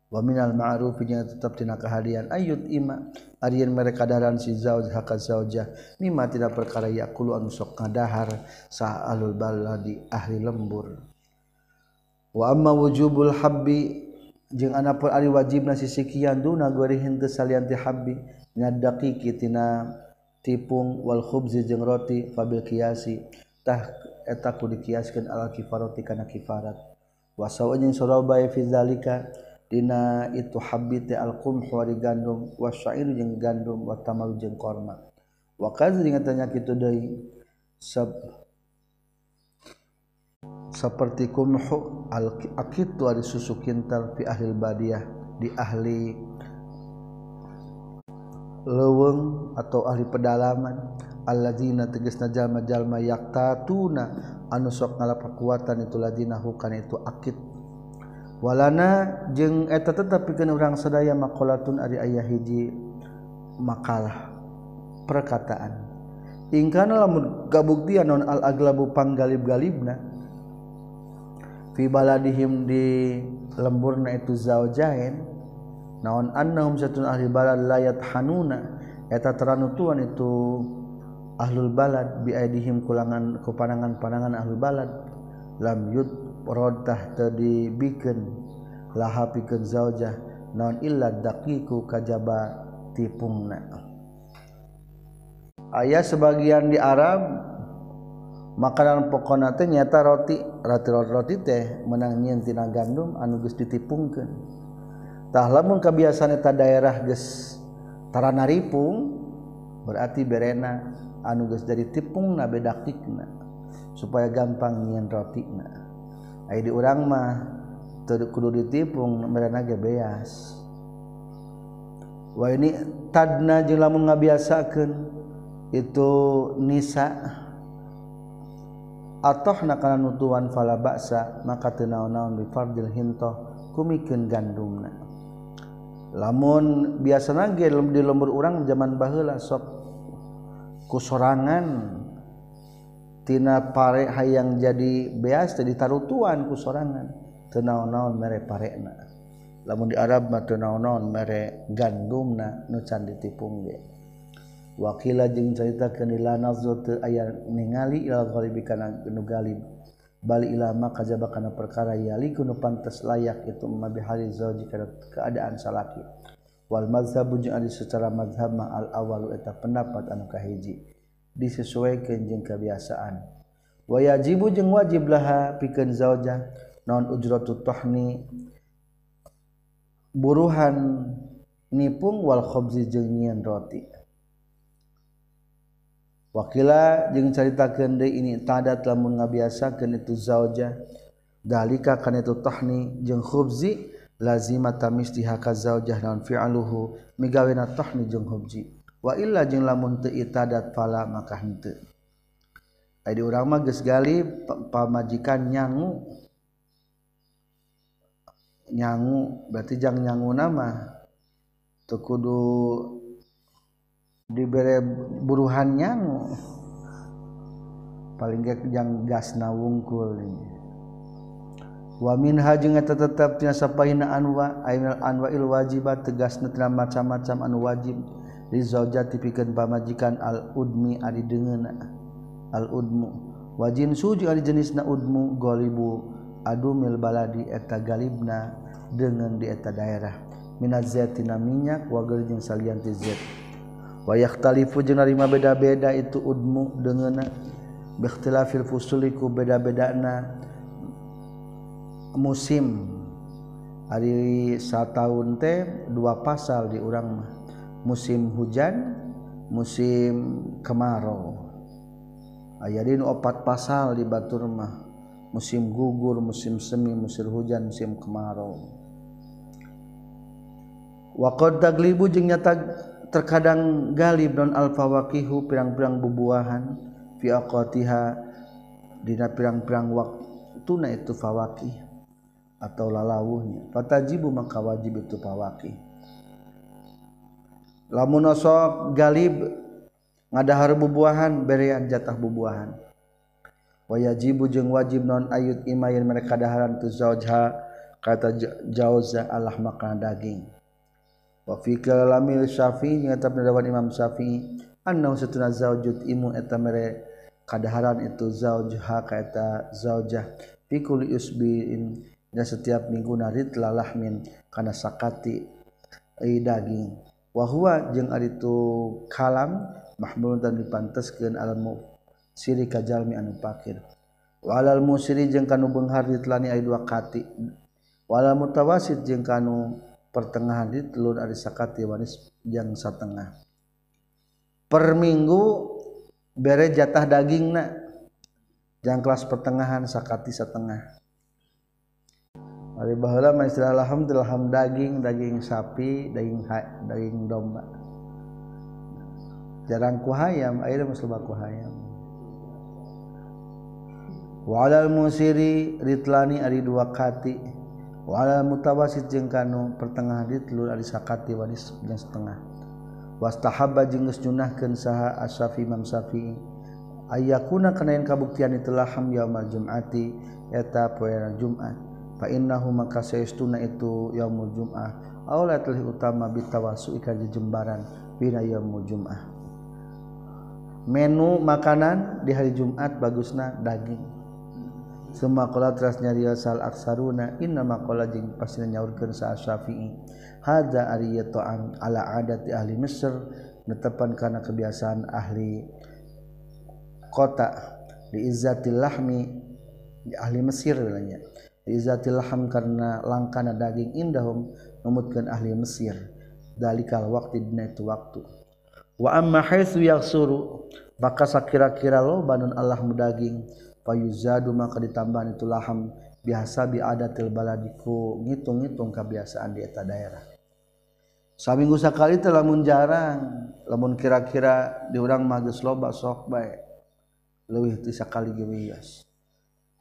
Wa minal ma'ruf jeung tetap tina kahadian. Ayyud ima arian mereka daran si zauj haka zaujah. Mimma tidak perkara yakulu anu sok ngadahar sa alul baladi ahli lembur. wa amma wujubul Habbi jeung anapun ari wajibna sisikian duna duna teu salian salianti Habbi. Nyadaki kitina tipung wal khubzi jeung roti fabil kiasi tah eta ku dikiaskeun al kifarati kana kifarat. Wa sawajin surabaya fi zalika dina itu habbi teh al qumh wa gandum wasyair jeung gandum wa tamal jeung korma. Wa kadz jeung tanya kitu deui sab seperti kumhu al-akid tu susu kintal fi ahli badiah di ahli leweng atau ahli pedalaman. Alladzina tegasna jalma jalma yaktatuna anu sok ngalapakuatan itu ladina hukan itu akid walana jeung eta tetep pikeun urang sadaya maqalatun ari aya hiji makalah perkataan. Ingkana lamun kabuktian non al aglabu panggalib-galibna fibala dihim di lemburna itu zaujain naon annahum satun ahli balad layat hanuna eta teranutuan itu ahlul balad biaidihim kulangan kepanangan panangan ahlul balad. Lam yud rodah tadi bikin laha pikeun zaujah naon illa daqiku kajaba tipungna. Ayat sebagian di Arab makanan pokona teh nyata roti. Roti roti, roti teh menang nyieun tina gandum anu geus ditipungkeun. Tah lamun kebiasaan eta daerah geus tarana ripung berarti berena anu geus dari tipung na supaya gampang nyian rotina. Ai di urang mah teu kudu ditipung berena ge beas. Wah ini tadna jeung lamun ngabiasakeun itu nisa. atau nakana nutuan fala baksa maka tenaun-naun di fardil hinto kumikin gandumna. Lamun biasa nage di lembur orang zaman bahula sok kusorangan tina pare hayang jadi beas jadi tarutuan kusorangan tenaon-naon mere parena. Lamun di Arab mah tenaon-naon mere gandumna nu can ditipung ge. wakila jeung cerita kenila nazo teu aya ningali ilal ghalibi kana nu galib. Ilama kajaba kana perkara yali kunu pantes layak itu mabi bihali zauji kana keadaan salaki. Wal mazhab jeung ari secara mazhab ma al awalu eta pendapat anu kahiji disesuaikan jeung kebiasaan. Wa yajibu jeung wajib laha pikeun zauja non ujratu tahni buruhan nipung wal khobzi jeung nyian roti. Wakila jeung caritakeun deui ini tadat lamun ngabiasakeun itu zauja dalika kana itu tahni jeung khubzi lazimata mistihaka zaujah naon fi'aluhu migawena tahni jeung khubzi. Illa jeng lamun itadat pala maka di urang magges gali pamajikan nyangu. Nyangu berartijang nyangu nama tekudu diberre diberi buruhannya paling yang gasna wungkul wamin hajeng tetap tiasa anwa anwa il wajibat tegas netra macam-macam anu wajib rizoja tipikeun pamajikan al udmi ari dengeuna al udmu. Wajin suju ari jenisna udmu golibu adumil baladi eta galibna dengan di eta daerah. Minat zatina minyak wa gerjing salian ti zat. wayak talifu jeung narima beda-beda itu udmu dengan bikhtilafil fusuliku beda-bedana musim. Hari sataun teh dua pasal di urang mah. Musim hujan musim kemarau. Aya di opat pasal di batur mah. Musim gugur musim semi musim hujan musim kemarau. Waqad taglibu jeung nyata terkadang galib non alfawakihu pirang-perang bubuahan fiqotiha Dina pirang-perang waktu tuna itu fawaki atau lalaunya Fatajibu maka wajib itu pawaki lamunosok galib ngadahar bubuahan berian jatah bubuahan. Wayajibu jeung wajib non ayut imayin mereka daharan tu zaujha kata jauza Allah makan daging wafikal lamil syafi'i nyata pendapat Imam Syafi'i annahu satuna zaujut imun eta mere kadaharan itu zaujha kaita zaujah fi kulli usbiin. Dan setiap minggu narit lalahmin kana sakati ai daging. Wa huwa jeung ari itu kalam mahmulun dan dipanteskeun al siri kajalmi anu pakir. Walal musiri jeung kanu beunghar ditlani ai dua kati. Walal mutawasit jeung kanu pertengahan di telur ada sakati wanis yang setengah per minggu bere jatah daging nak yang kelas pertengahan sakati setengah Hari bahala istilah alhamdulillah ham daging daging sapi daging daging domba. Jarang kuhayam air muslimah kuhayam walal musiri ritlani ari dua kati wala mutawasid jeung kanu pertengahan ditlur ari sakati wanis jeung setengah. Wastahaba jeung geus saha asyafi Imam Syafi'i ayakuna kana yang kabuktian itulah ham yaumal jum'ati eta poeana Jumat. Fa innahu maka saestuna itu yaumul jum'ah. Aulatul utama bitawasu ka jembaran bina yaumul jum'ah. Menu makanan di hari Jumat bagusna daging. Semua kolatras nyari sal aksaruna inna makola jing pasti nyaurkeun sa Syafi'i. Hada ari ta'am ala adat ahli Mesir netepan karena kebiasaan ahli kota. Di izzatil lahmi di ahli Mesir bilangnya. Di izzatil lahm karena langkana daging indahum numutkeun ahli Mesir. Dalikal waktu dina itu waktu. Wa amma haitsu yaksuru maka sakira-kira lo banun Allah mudaging zadu maka ditambahan itu laham biasa bi ada baladiku ngitung-ngitung kebiasaan di eta daerah. Saminggu sekali telah jarang lamun kira-kira diurang magis loba sok baik leuwih ti sakali gewias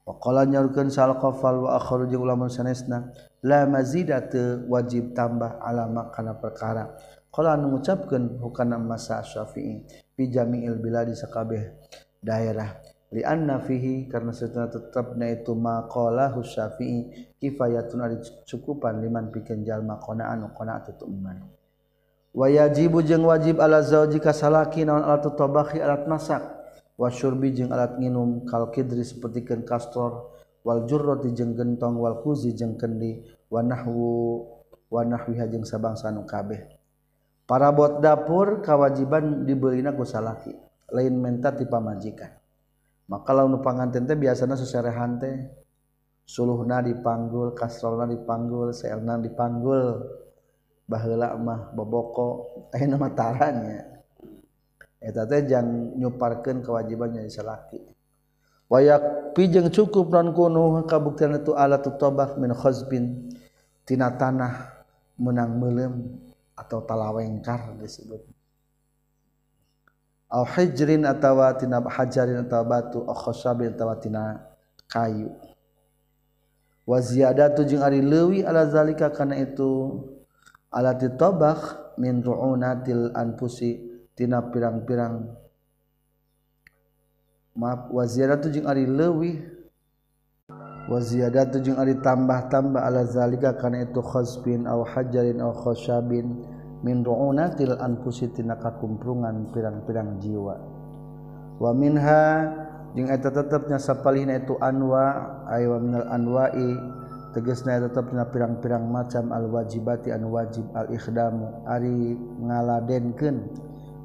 wa qala nyarukeun sal qafal wa akharu jeung ulama sanesna la mazidatu wajib tambah alama kana perkara. Qala anu ngucapkeun hukana masa syafi'i fi jami'il biladi sakabeh daerah lianna fihi karena setengah tetapna itu maqalahu syafi'i kifayatun ari cukupan liman pikeun jalma qana'an qana'at tuman wa yajibu jeung wajib ala zauji kasalaki naon alat tabahi alat masak. Wa syurbi jeung alat nginum kal kidri sapertikeun kastor. Wal jurrati jeung gentong wal kuzi jeung kendi. Wa nahwu wa nahwiha jeung sabangsa nu kabeh. Para bot dapur kewajiban dibelina ku salaki. Lain menta ti pamajikan maka laun panganten teh biasanya seserehan teh. Suluhna dipanggul kasrolna dipanggul seelna dipanggul. Baheula mah boboko aya nama taranya eta teh jang nyuparkeun kewajibannya salaki. Wayak pijeng cukup non kunuh kabuktian itu alat tobah min khazbin. Tina tanah menang melem atau talawengkar disebut. au hijrin atawa tina hajarin atawa batu au khasabin atawa tina kayu. Wa ziyadatu jeung ari leuwih ala zalika kana itu alati tabakh min ru'unatil anfusi tina pirang-pirang. Maaf wa ziyadatu jeung ari leuwih wa ziyadatu jeung ari tambah-tambah ala zalika kana itu khasbin au hajarin au khasabin. min ru'unatil anfusi tina kakumprungan pirang-pirang jiwa. Wa minha jeung eta tetepnya sapalihna itu anwa ay wa minal anwa'i tegasna eta tetepna pirang-pirang macam al wajibati anu wajib al ikhdamu ari ngaladenkeun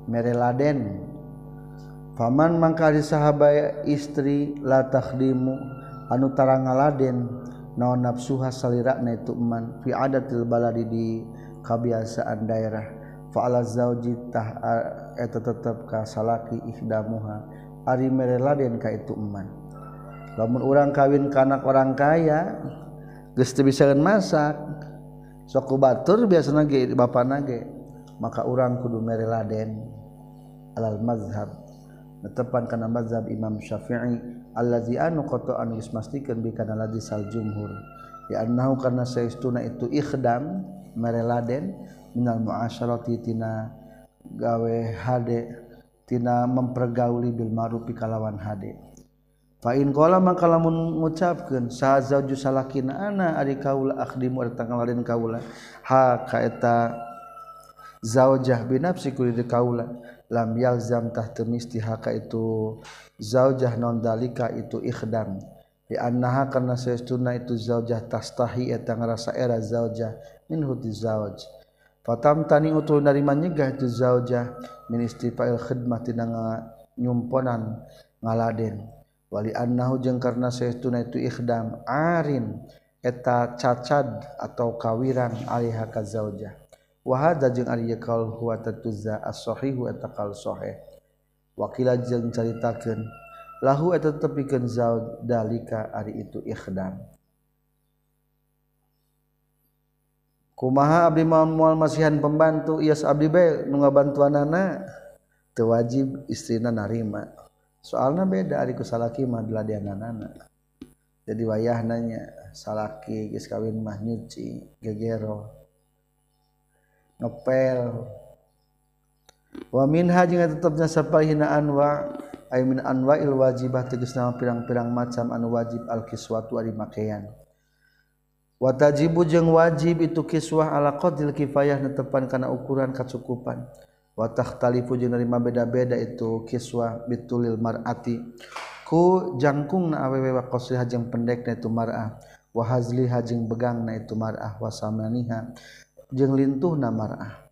mere laden faman mangka sahabat istri la takhdimu anu tarang ngaladen naon nafsuha salirana itu man fi adatil baladi di kebiasaan daerah. Fa'ala zauji tah eta tetep ka salaki ihdamuha. Ari mereladen ka itu eman. Lamun urang kawin ka anak orang kaya geus teu bisaeun masak. Sok batur biasana ge bapana ge. Maka urang kudu mereladen alal mazhab. Netepan kana mazhab Imam Syafi'i allazi anu qata anu geus mastikeun bi kana ladzi sal jumhur. Ya annahu karna saestuna itu ikhdam mereladen minal muasyarati tina gawe hade tina mempergauli bil ma'ruf kalawan hade. Fa in qala maka lamun ngucapkeun sazauju salakin ana ari kaula akhdimu ari kaula. Ha ka eta zaujah binafsi kulit kaula. Lam yalzam tah temis haka itu zaujah non dalika itu ikhdam. annaha karena seestuna itu zaujah tastahi eta ngarasa era zaujah min huti zauj. Fatam tani utul dari nyegah itu zaujah min istifail khidmah tina nyumponan ngaladen. Wali annahu jeung karena seestuna itu ikhdam arin eta cacad atau kawiran alaiha ka zaujah. Wa hadza jeung ari kal huwa tatuzza as-sahihu eta kal sahih. Wakila jeung caritakeun lahu eta tetep pikeun zaud dalika ari itu ikhdam kumaha abdi moal masihan pembantu? Ias abdi bae nu ngabantuanana teu wajib istrina narima. Soalna beda ari ku salaki mah deladeanana jadi wayah nanya salaki geus kawin mah nyuci gegero ngepel. Wa minha jeung tetepna sapahina anwa' ay min anwa'il wajibah tegasna pirang-pirang macam anu wajib al kiswatu ari makaian wa tajibu jeung wajib itu kiswah ala qadil kifayah netepan kana ukuran kacukupan. Watah talifu jeung nerima beda-beda itu kiswa bitulil mar'ati. Ku jangkung na awewe wa qasriha jeung pendekna itu mar'ah. Wa hazliha jeung begangna itu mar'ah. Wa samaniha jeung lintuhna mar'ah.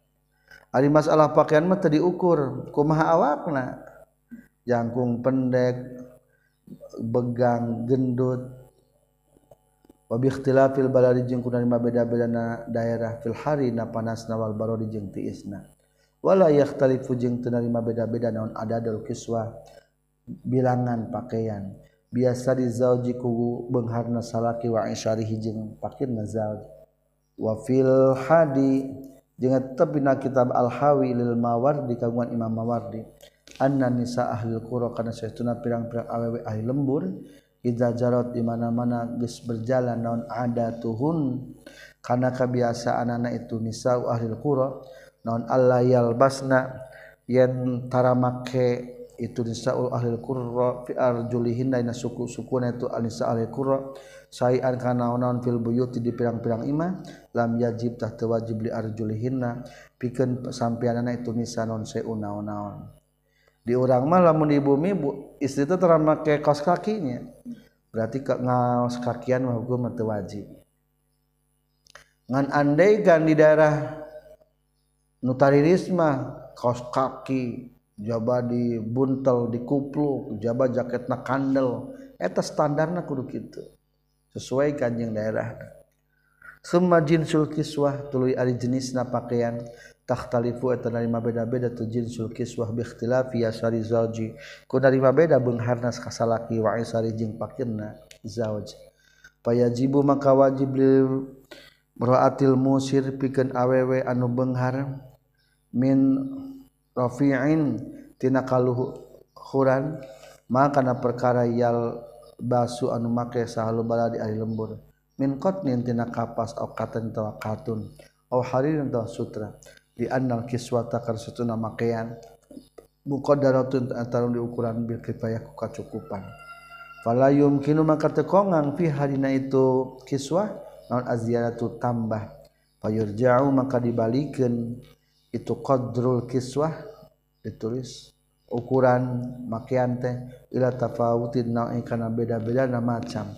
Ari masalah pakaian mah teu diukur. Kumaha awakna jangkung pendek begang gendut. Wabi ikhtilafil baladi jeung kuna lima beda-bedana daerah fil hari na panas nawal barodi jeung tiisna. Wala yakhtalifu jeung teu narima beda-beda naon adadul kiswa bilangan pakaian. Biasa di zauji ku beungharna salaki wa isyarihi jeung pakirna zauj. Wa fil hadi jeung tetep dina kitab al hawi lil mawardi kagungan imam mawardi. anna nisa ahlil qura kana saytuna pirang-pirang awewe ahli lembur. Idza jarat di mana-mana geus berjalan naon adatuhun kana kabiasaanana itu nisa ahlil qura naon alla yalbasna yen taramake itu nisa ahlil qura fi arjulihin dina suku-sukuna itu nisa ahlil qura. Sayan kana naon fil buyuti di pirang-pirang imah lam yajib tah tewajib li arjulihinna. Pikeun sampeanana itu nisa non seun naon-naon. Di urang mah lamun di bumi bu, istri itu tara make kaos kakinya. Berarti ke ngaos kakian mah hukum teu wajib. Ngan andai kan di daerah nutaririsma kaos kaki jaba di buntel di kupluk jaba jaket na kandel eta standarna kudu kitu. Sesuai kanjeng daerah. Summa jinsul kiswah tuluy ari jenisna pakaian takhtalifu eta narima beda-beda tu jinsul kiswah bi ikhtilafi yasari zawji. Ku narima beda beungharnas kasalaki wa isari jeung pakirna zawj. Payajibu maka wajib lil ra'atil musir pikeun awewe anu beunghar min rafi'in tina kaluhuran maka na perkara yal basu anu make sahalu bala di ahli lembur. Min qatnin tina kapas au katan tawa katun au haririn tawa sutra. Di annal kiswata kar satuna makean muqaddaratun di ukuran bil kifayah ku kacukupan fala yumkinu maka tekongang fi hadina itu kiswah naon aziyatu tambah. Fayurja'u maka dibalikeun itu qadrul kiswah ditulis. Ukuran makian teh ila tafawutin na'i kana beda-beda na macam.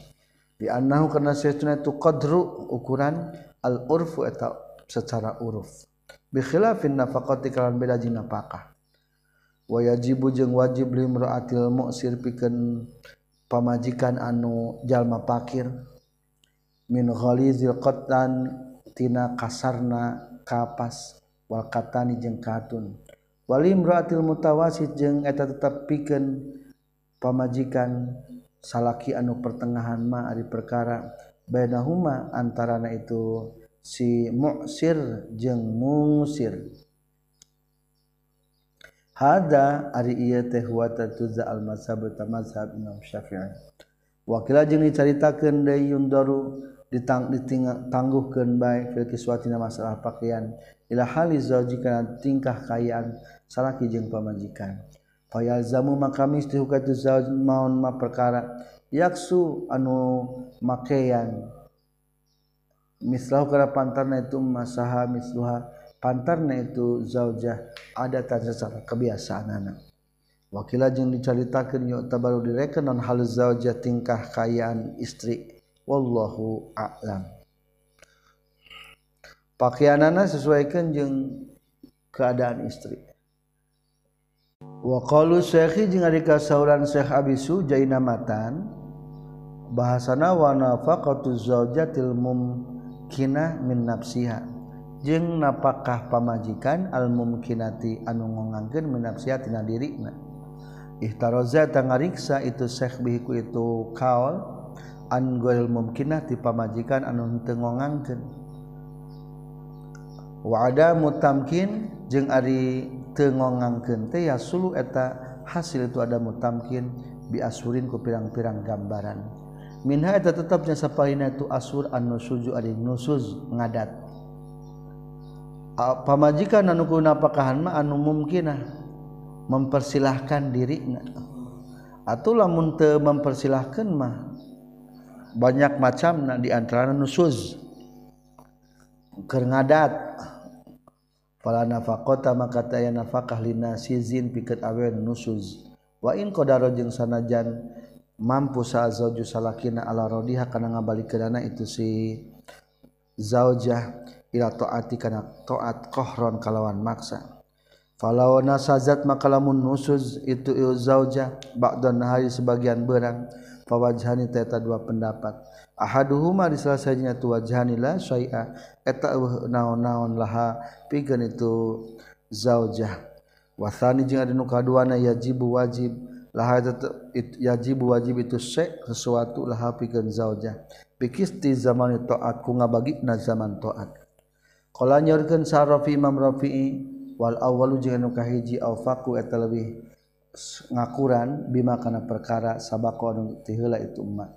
Di annahu kana saytuna itu qadru ukuran al urfu eta secara uruf bikhilafin nafaqati kalan beda jeung nafkah wa yajibu jeung wajib li mu'sir pikeun pamajikan anu jalma pakir. Min ghalizil qatan tina kasarna kapas wal katani jeung katun. Wal imra'atil mutawasit jeung eta tetep pikeun pamajikan salaki anu pertengahan ma ari perkara. Bainahuma antarana itu si musir jeung musir hada ari ieu teh wa tatuza al mazhab mazhab Imam Syafi'i. Wakila jeung dicaritakeun deui yundaru ditang ditangguhkeun bae fil kiswatina masalah pakaian ila hali zauji kana tingkah kayaan salaki jeung pamajikan. Fayalzamu maka mesti zauj maun ma perkara. Yaksu anu makean. Mislah ke pantarna itu masaha misluha. Pantarna itu zaujah ada tanda kebiasaan anak. Wakila jeung diceritakeun yuk tabaru direken non hal zaujah tingkah kayaan istri. Wallahu a'lam. Pakaianana sesuaikan jeung keadaan istri. Wa qalu syekhi jeung ari kasauran Syekh Abisu jainamatan. Bahasana wa nafaqatu zaujatil mum kinah min nafsiha. Jeung napakah pamajikan al mumkinati anu ngongangkeun min nafsiha tina dirina ihtaraza tangariksa itu syekh bihiku itu kaul an ghairil mumkinah ti pamajikan anu teu ngongangkeun. Wa ada tamkin jeung ari teu ngongangkeun teh ya sulu eta hasil itu ada mutamkin bi asurin ku pirang-pirang gambaran. minha eta tetapnya saparina tu asur an nusuju ari nusuz ngadat. Pamajikan anu kuna pakahan mah anu mungkinah mempersilahkan dirinya atau lamun teu mempersilahkan mah banyak macam na di antara nusuz keur ngadat. Fala nafaqata maka taya nafaqah lina sizin pikeut awen nusuz wa in qadara jeung sanajan mampu sa zauju salakina ala rodiha kana ngabalikeunana itu si zaujah ila taati kana taat qahron kalawan maksa. Falau nasazat maka lamun nusuz itu zaujah ba'dan nahari sebagian berang fawajhani teta dua pendapat. Ahaduhuma di salah sajinya tu wajhani la syai'a eta naon-naon laha pikeun itu zaujah. Wasani jeung anu kaduana yajibu wajib laha yajib wajib itu syekh sesuatu laha pikeun zaujah bikisti zamani taat ku ngabagina zaman taat qala nyorkeun sa Imam Rafi'i wal awwalu jeung anu kahiji au faqu eta leuwih ngakuran bima kana perkara sabaqo anu tiheula itu umma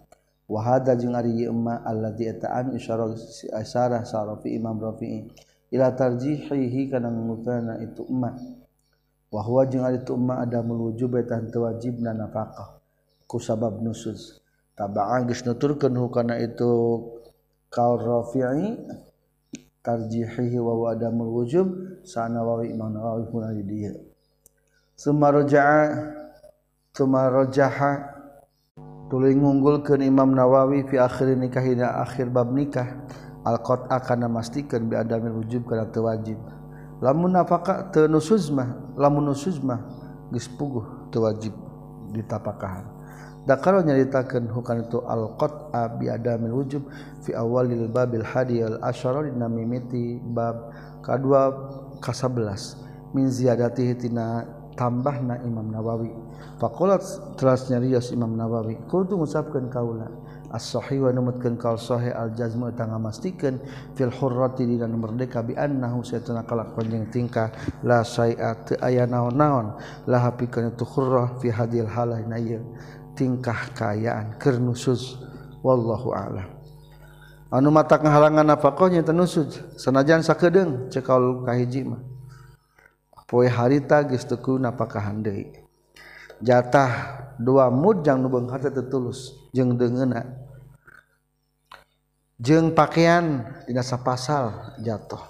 wa hadza jeung ari ieu umma allazi eta anu isyarah isyarah sa Imam Rafi'i. Ila tarjihihi kana ngukurna itu umma emmat bahwa itu umma ada menuju betan wajib na nafkah. Ku sabab nusus. Tabaan geus nuturkeun hukana itu kaul rafi'i tarjihihi wa wa ada wujub sana wa imam nawawi pun di dia summa raja'a tuluy ngunggulkeun imam nawawi fi akhir nikahina akhir bab nikah al qat'a kana mastikeun bi adamil wujub kana wajib lamun nafaka tenusuzmah lamun nusuzmah geus puguh teu wajib ditapakahan. Dakaro nyaritakeun hukan itu al qat'a bi adamil wujub fi awalil babil hadi al asyara dinamimiti bab kadua ka 11 min ziyadatihi tina tambahna Imam Nawawi. Faqalat teras nyarios Imam Nawawi kudu ngucapkeun kaula as-sahih wa numutkeun kal sahih al jazmu eta ngamastikeun fil hurrati dina merdeka bi annahu saytuna kalakuan jeung tingkah la saia teu aya naon-naon. La hapikeun tu hurrah fi hadil halah na tingkah kayaan keur nusus wallahu a'lam. Anu mata halangan nafaqahnya tenusud sanajan sakeudeung cekal kahiji mah. Poe harita geus teku napakahan deui. Jatah dua mud jang nu beung harta tetulus jeung deungeuna jeng pakaian dinasa pasal jatuh.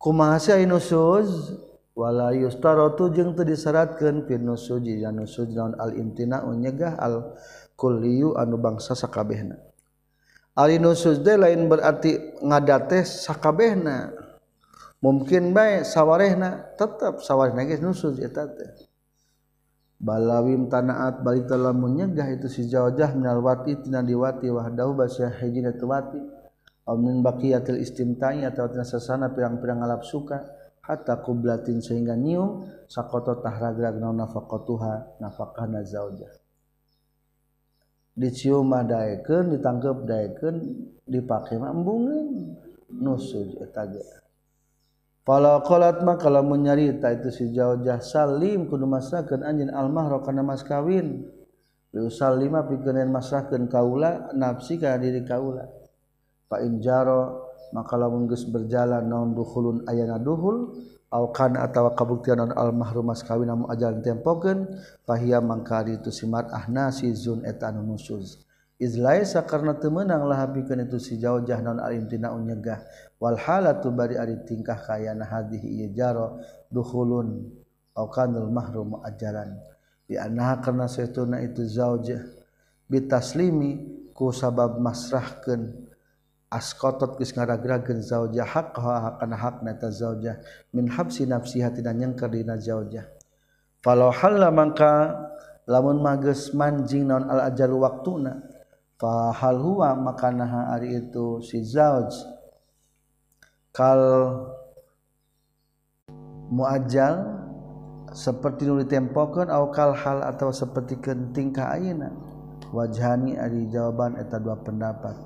Kumahasi nusuz wala yustaratu jeung teu disyaratkeun fil nusuji dan nusuz naon al imtina nyegah al kulliyu anu bangsa sakabehna. Al nusuz de lain berarti ngadate sakabehna. Mungkin bae sawarehna tetap sawarehna geus nusuz eta teh. balawim tanaat balik telah menyegah itu si jawajah menyalwati tina diwati wahdahu basya hijina tuwati. Aw min baqiyatil istimta'i atau tina sasana pirang-pirang alap suka. Hatta kublatin sehingga niu sakoto tahragrag naun nafaqatuha nafaqahna zaujah. Dicium madaekeun ditangkep daekeun dipake mah embungeun nusuj eta Kalau kolat mah kalau menyarita itu si jaujah salim kudu masakan anjeun almahro kana mas kawin. Li usallima pikeun masrahkeun kaula nafsi ka diri kaula. Fa in jaro maka lamun geus berjalan naon dukhulun ayana duhul au kana atawa kabuktian naon almahrum mas kawin amu ajalan tempokeun fahia mangkari itu si mar'ah nasizun eta anu nusuz. Izlaisa karena temenanglah habikan itu si jauh jah non alim tina unyegah. Wal halatu bari ari tingkah kaya nah hadihi ieu jaro dukhulun au kanul mahrum ajaran. Di anha karena saytuna itu zaujah bitaslimi ku sabab masrahkeun askotot geus ngaragrageun zaujah haqqaha kana hakna ta zaujah min habsi nafsiha tidak nyengker dina zaujah falau halla mangka lamun mages manjing naon al ajalu waktuna fahal huwa makanaha ari itu si zauj. Kal muajjal seperti nu ditempokeun au kal hal atau seperti tingkah ayeuna? Wajhani ari jawaban eta dua pendapat.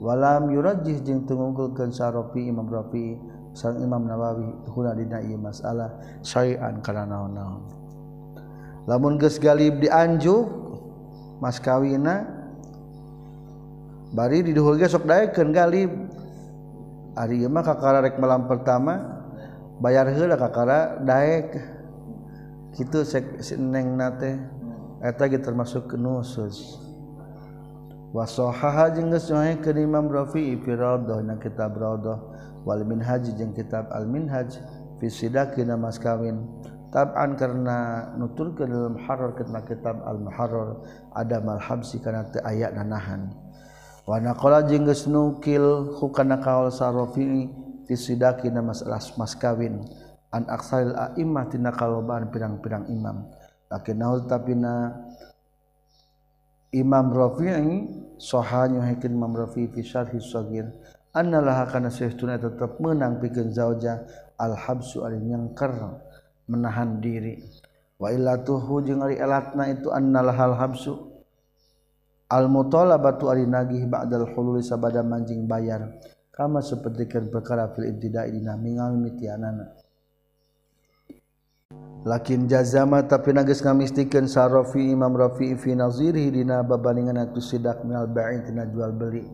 Walam yurajih jeung teu ngungkulkeun sarofi Imam Rafi sang Imam Nawawi huna dina ieu masalah syai'an kana naon-naon. Lamun geus galib dianjuk mas kawina bari di duhur ge sok daekeun galib ari ieu mah kakara rek malam pertama bayar heula kakara daek. Kitu sek neng nate eta ge termasuk nusus. Wasohaha jeung geus nyohe ke Imam Rafi'i fi Rawdah na kitab Rawdah wal Minhaj jeung kitab Al Minhaj fi sidaqi na mas kawin. Tab'an karena nuturkeun dalam harar kana kitab Al Muharrar ada malhabsi kana teu aya nanahan. Wanakola jengges nukil hukana kaul sarofi tisidaki na masalah mas kawin. An aksaril a'imah tina kaloban pirang-pirang imam. Lakin naul tapi na Imam Rafi'i soha nyuhekin Imam Rafi'i fi syarhi sagir. Anna laha kana sayyiduna tetap menang pikeun zauja al habsu ari nyangker menahan diri. Wa illatuhu jeung ari elatna itu anna lahal habsu Al-mutola batu ari nagih ba'dal hululi sabada manjing bayar. Kama sepertikan perkara fil ibtida'i dina mingal mitianana. Lakin jazama tapi nagis ngamistikeun sarofi Imam Rafi'i fi nazirihi dina babandingan atu sidak minal ba'i tina jual beli.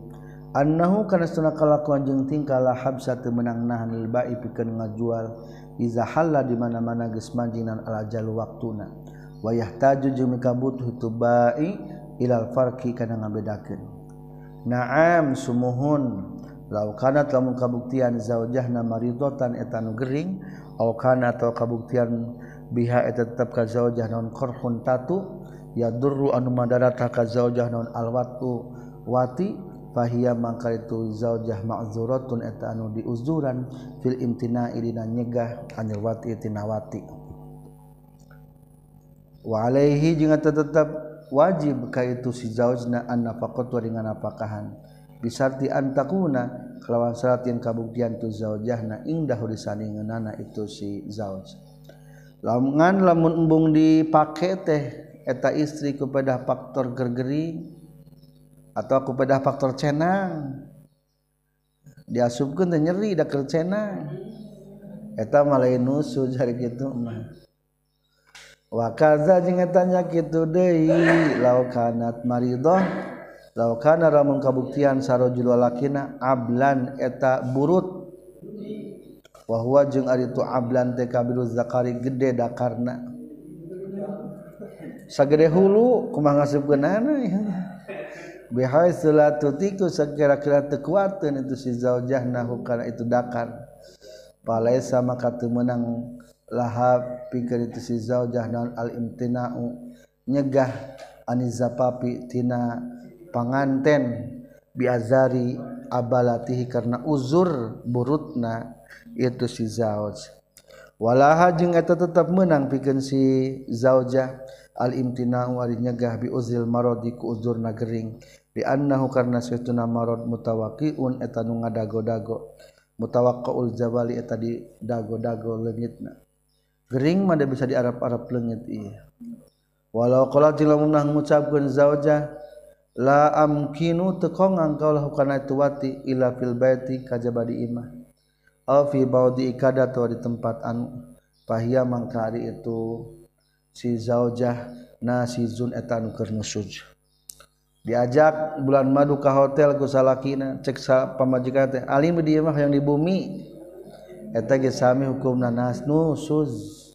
Annahu kana sunah kalakuan jeung tingkah la habsa teu menang nahan lil ba'i pikeun ngajual. Iza halla di mana-mana geus manjing ala jal waktuna. Wa yahtaju jeung mikabutuh tu ba'i ilal farqi kana ngabedakeun naam sumuhun. Law kana lamun kabuktian zaujahna maridatan eta nu gering aw kana atau kabuktian biha eta tetep ka zaujah naon qarhun tatu yadurru anu madarata ka zaujah naon alwatu wati fahiya mangka itu zaujah ma'zuratun eta anu diuzuran fil imtina'i dina nyegah anil wati tinawati wa alaihi jeung tetep wajib ka itu si zaujna an nafaqat wa dengan nafakahan bisarti antakuna kelawan syarat yang kabuktian tu zaujahna indah di itu si zauj. Lamun lamun embung dipake teh eta istri kepada faktor gergeri atau kepada faktor cenang. Diasupkeun teh nyeri da cenang. Eta malah nusu jari kitu mah. wakaza tanya gitu Dehi laukanat maridoh laukana ramun kabuktian sarojul walakina ablan eta burut. Wahwa jeung ari tu ablan teh kabiru zakari gede dakarna. Sagede hulu kumaha ngasupkeunana ya? Bihai sulatutiku sekira-kira tekuatan itu si zaujahna hukana itu dakar. Palaisa maka teu menang laha pikir itu si zaujah naon? Al imtina'u nyegah aniza papi tina panganten. Biazari abalatihi karena uzur burutna itu si zauj. Walaha jeung eta tetep menang pikeun si zaujah. Al imtina'u ari nyegah bi uzil maradi ku uzurna gering. Bi annahu karna saestuna marad mutawaqiun eta nu ngadago-dago. Mutawaqqaul jabali eta di dago-dago leungitna. Gering mana bisa di Arab-arab lengit iya. Walau kalau jika munah mengucapkan zauja la amkinu tekong engkau lakukan itu wati ila fil baiti kajabadi imah. Au fi baudi ikada atau di tempat anu pahia mangkari itu si zaujah na si zun etanu kernusuj. Diajak bulan madu ke hotel ku salakina cek sa pamajikan teh alim dia mah yang di bumi eta ge sami hukumna nas. Nusuz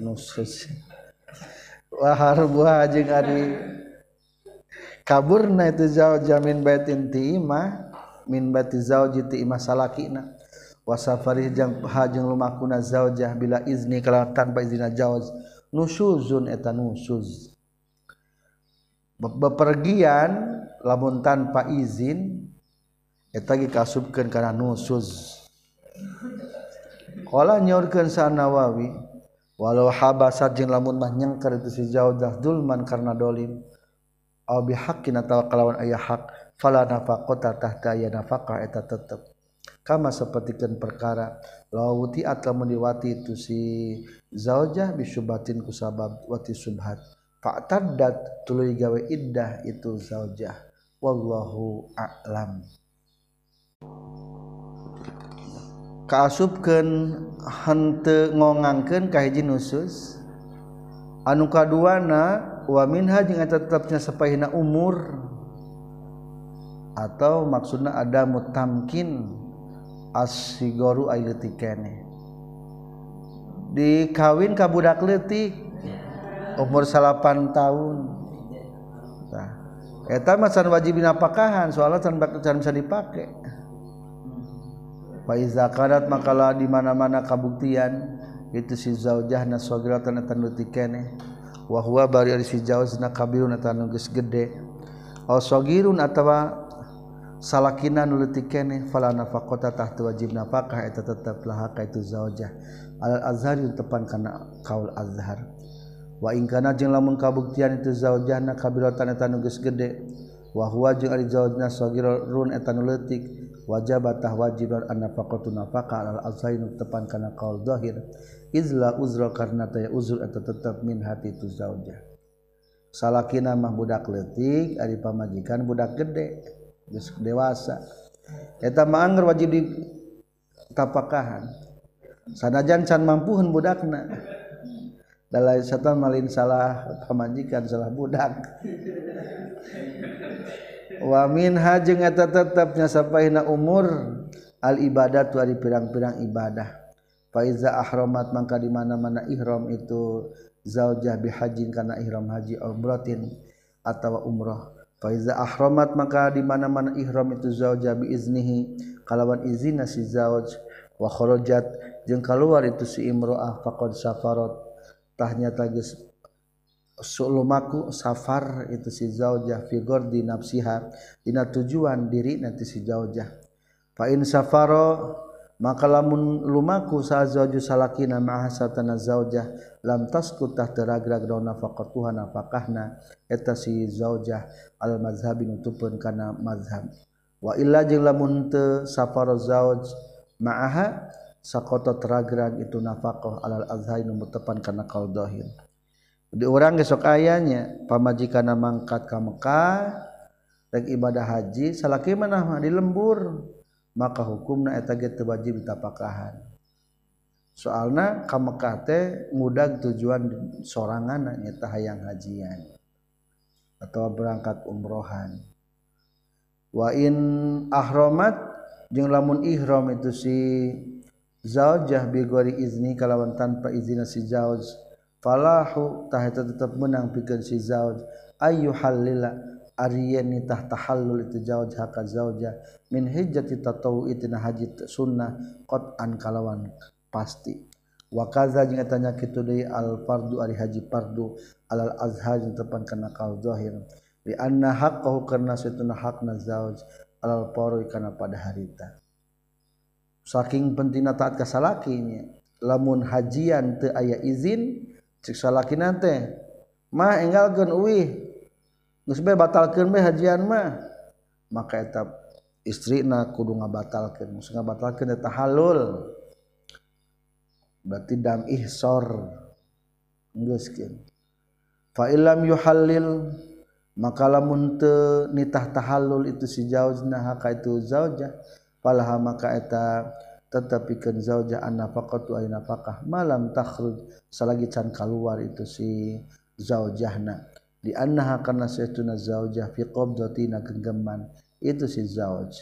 nusuz wa harbuha jeung ari kaburna itu zauj jamin baitin ti imah min bati zauji ti imah salakina wa safarih jang ha jeung lumakuna zaujah bila izni kalau tanpa izina jauz nusuzun eta nusuz bepergian lamun tanpa izin eta ge kasubkeun kana nusuz qala nyaurkeun sa Nawawi walau habasat jeung lamun mah nyengker itu si jaudah dulman karena dolim aw bihaqqin atawa kalawan aya hak fala nafaqata tahta aya nafaqah eta tetep. Kama sapertikeun perkara lawuti atau mendiwati itu si zaujah bisubatin kusabab wati subhat fa'taddat tuluy gawe iddah itu zaujah. Wallahu a'lam kaasupkeun henteu ngongangkeun ka hiji nusus anu kaduana waminha jeung eta tetepna sapahina umur atau maksudna ada mutamkin asigoru ai leutikene dikawin ka budak leutik umur 8 tahun. Nah, eta mah wajib napakahan pakahan soalnya can bisa dipake. Faiza karat makala di mana-mana kabuktian itu si zaujah na sogiratan etan nuti wa huwa bari ari si zaujna kabirun etan geus gede. Aw sogirun atawa salakinan leutik kene fala nafaqata tahta wajib nafaqah eta tetep laha ka itu zaujah. Al azhar tepan kana kaul azhar. Wa in kana jeung lamun kabuktian itu zaujahna kabiratan etan geus gede wa huwa jeung ari zaujna sagirun eta nuletik wajah batah an nafaqatu nafaqa al azain tepan kana qaul zahir. Izla uzra karna taya uzur eta tetep min hati tu zaujah. Salakina mah budak leutik ari pamajikan budak gede geus dewasa. Eta mah anger wajib di tapakahan sanajan can mampuhun budakna. Dalai setan malin salah pamajikan salah budak. wamin hajeng eta tetapnya sappaina umur al ibadat wari pirang-pirang ibadah. Faiza ahromat maka di mana-mana ihram itu zaujah bihajin karena ihram haji umratin atau umroh faiza ahromat maka di mana-mana ihram itu zaujah biiznihi kalawan izin si zauj. Wa kharajat jeung keluar itu si imro'ah faqad safarat. Tahnya tagis sulumaku safar itu si zaujah figor di nafsiha. Dina tujuan diri nanti si zaujah. Fa in safaro maka lamun lumaku sa zauju salakina ma'a satana zaujah lam taskut tah teragrak daun nafaqatuha nafaqahna eta si zaujah al mazhabin utupeun kana mazhab wa illa jeung lamun teu safaro zauj ma'aha sakota teragrag itu nafaqah alal azhainu mutepan kana qaul dhahir di orang besok ayahnya pamajikan mangkat ke Mekah dan ibadah haji salaki mana di lembur. Maka hukumna eta ge teu wajib ditapakahan. Soalna ka Mekah teh ngudag tujuan sorangan nyata hayang hajian atau berangkat umrohan. Wa in ahromat jeung lamun ihram itu si zaujah bigori izni kalawan tanpa izin si zauj. Falahu tah eta menang pikeun si zauj ayu halila ariyan ni tah tahallul itu zauj haka zauja min hijjati tatawu itina haji sunnah qat'an kalawan pasti. Wa kaza jeung eta nya kitu al fardu ari haji fardu alal azhar jeung tepan kana kaul zahir. Li anna haqqahu karna satuna hakna zauj alal paru kana pada harita saking pentingna taat ka salakinya lamun hajian teu aya izin siksa laki nate mah enggalkan uwi geus bae batalkeun bae hajian mah. Maka eta istri na kudu ngabatalkeun musuh ngabatalkeun eta halul. Berarti dam ihsor. Geuskeun fa illam yuhallil maka lamun teu nitah tahallul itu si zaujna ka itu zaujah palaha maka eta tetapikan zauja an nafaqatu ay nafaqah. Malam takhruj salagi can keluar itu si zaujahna. Di annaha karena saytuna zaujah fi qabdati genggaman. Itu si zauj.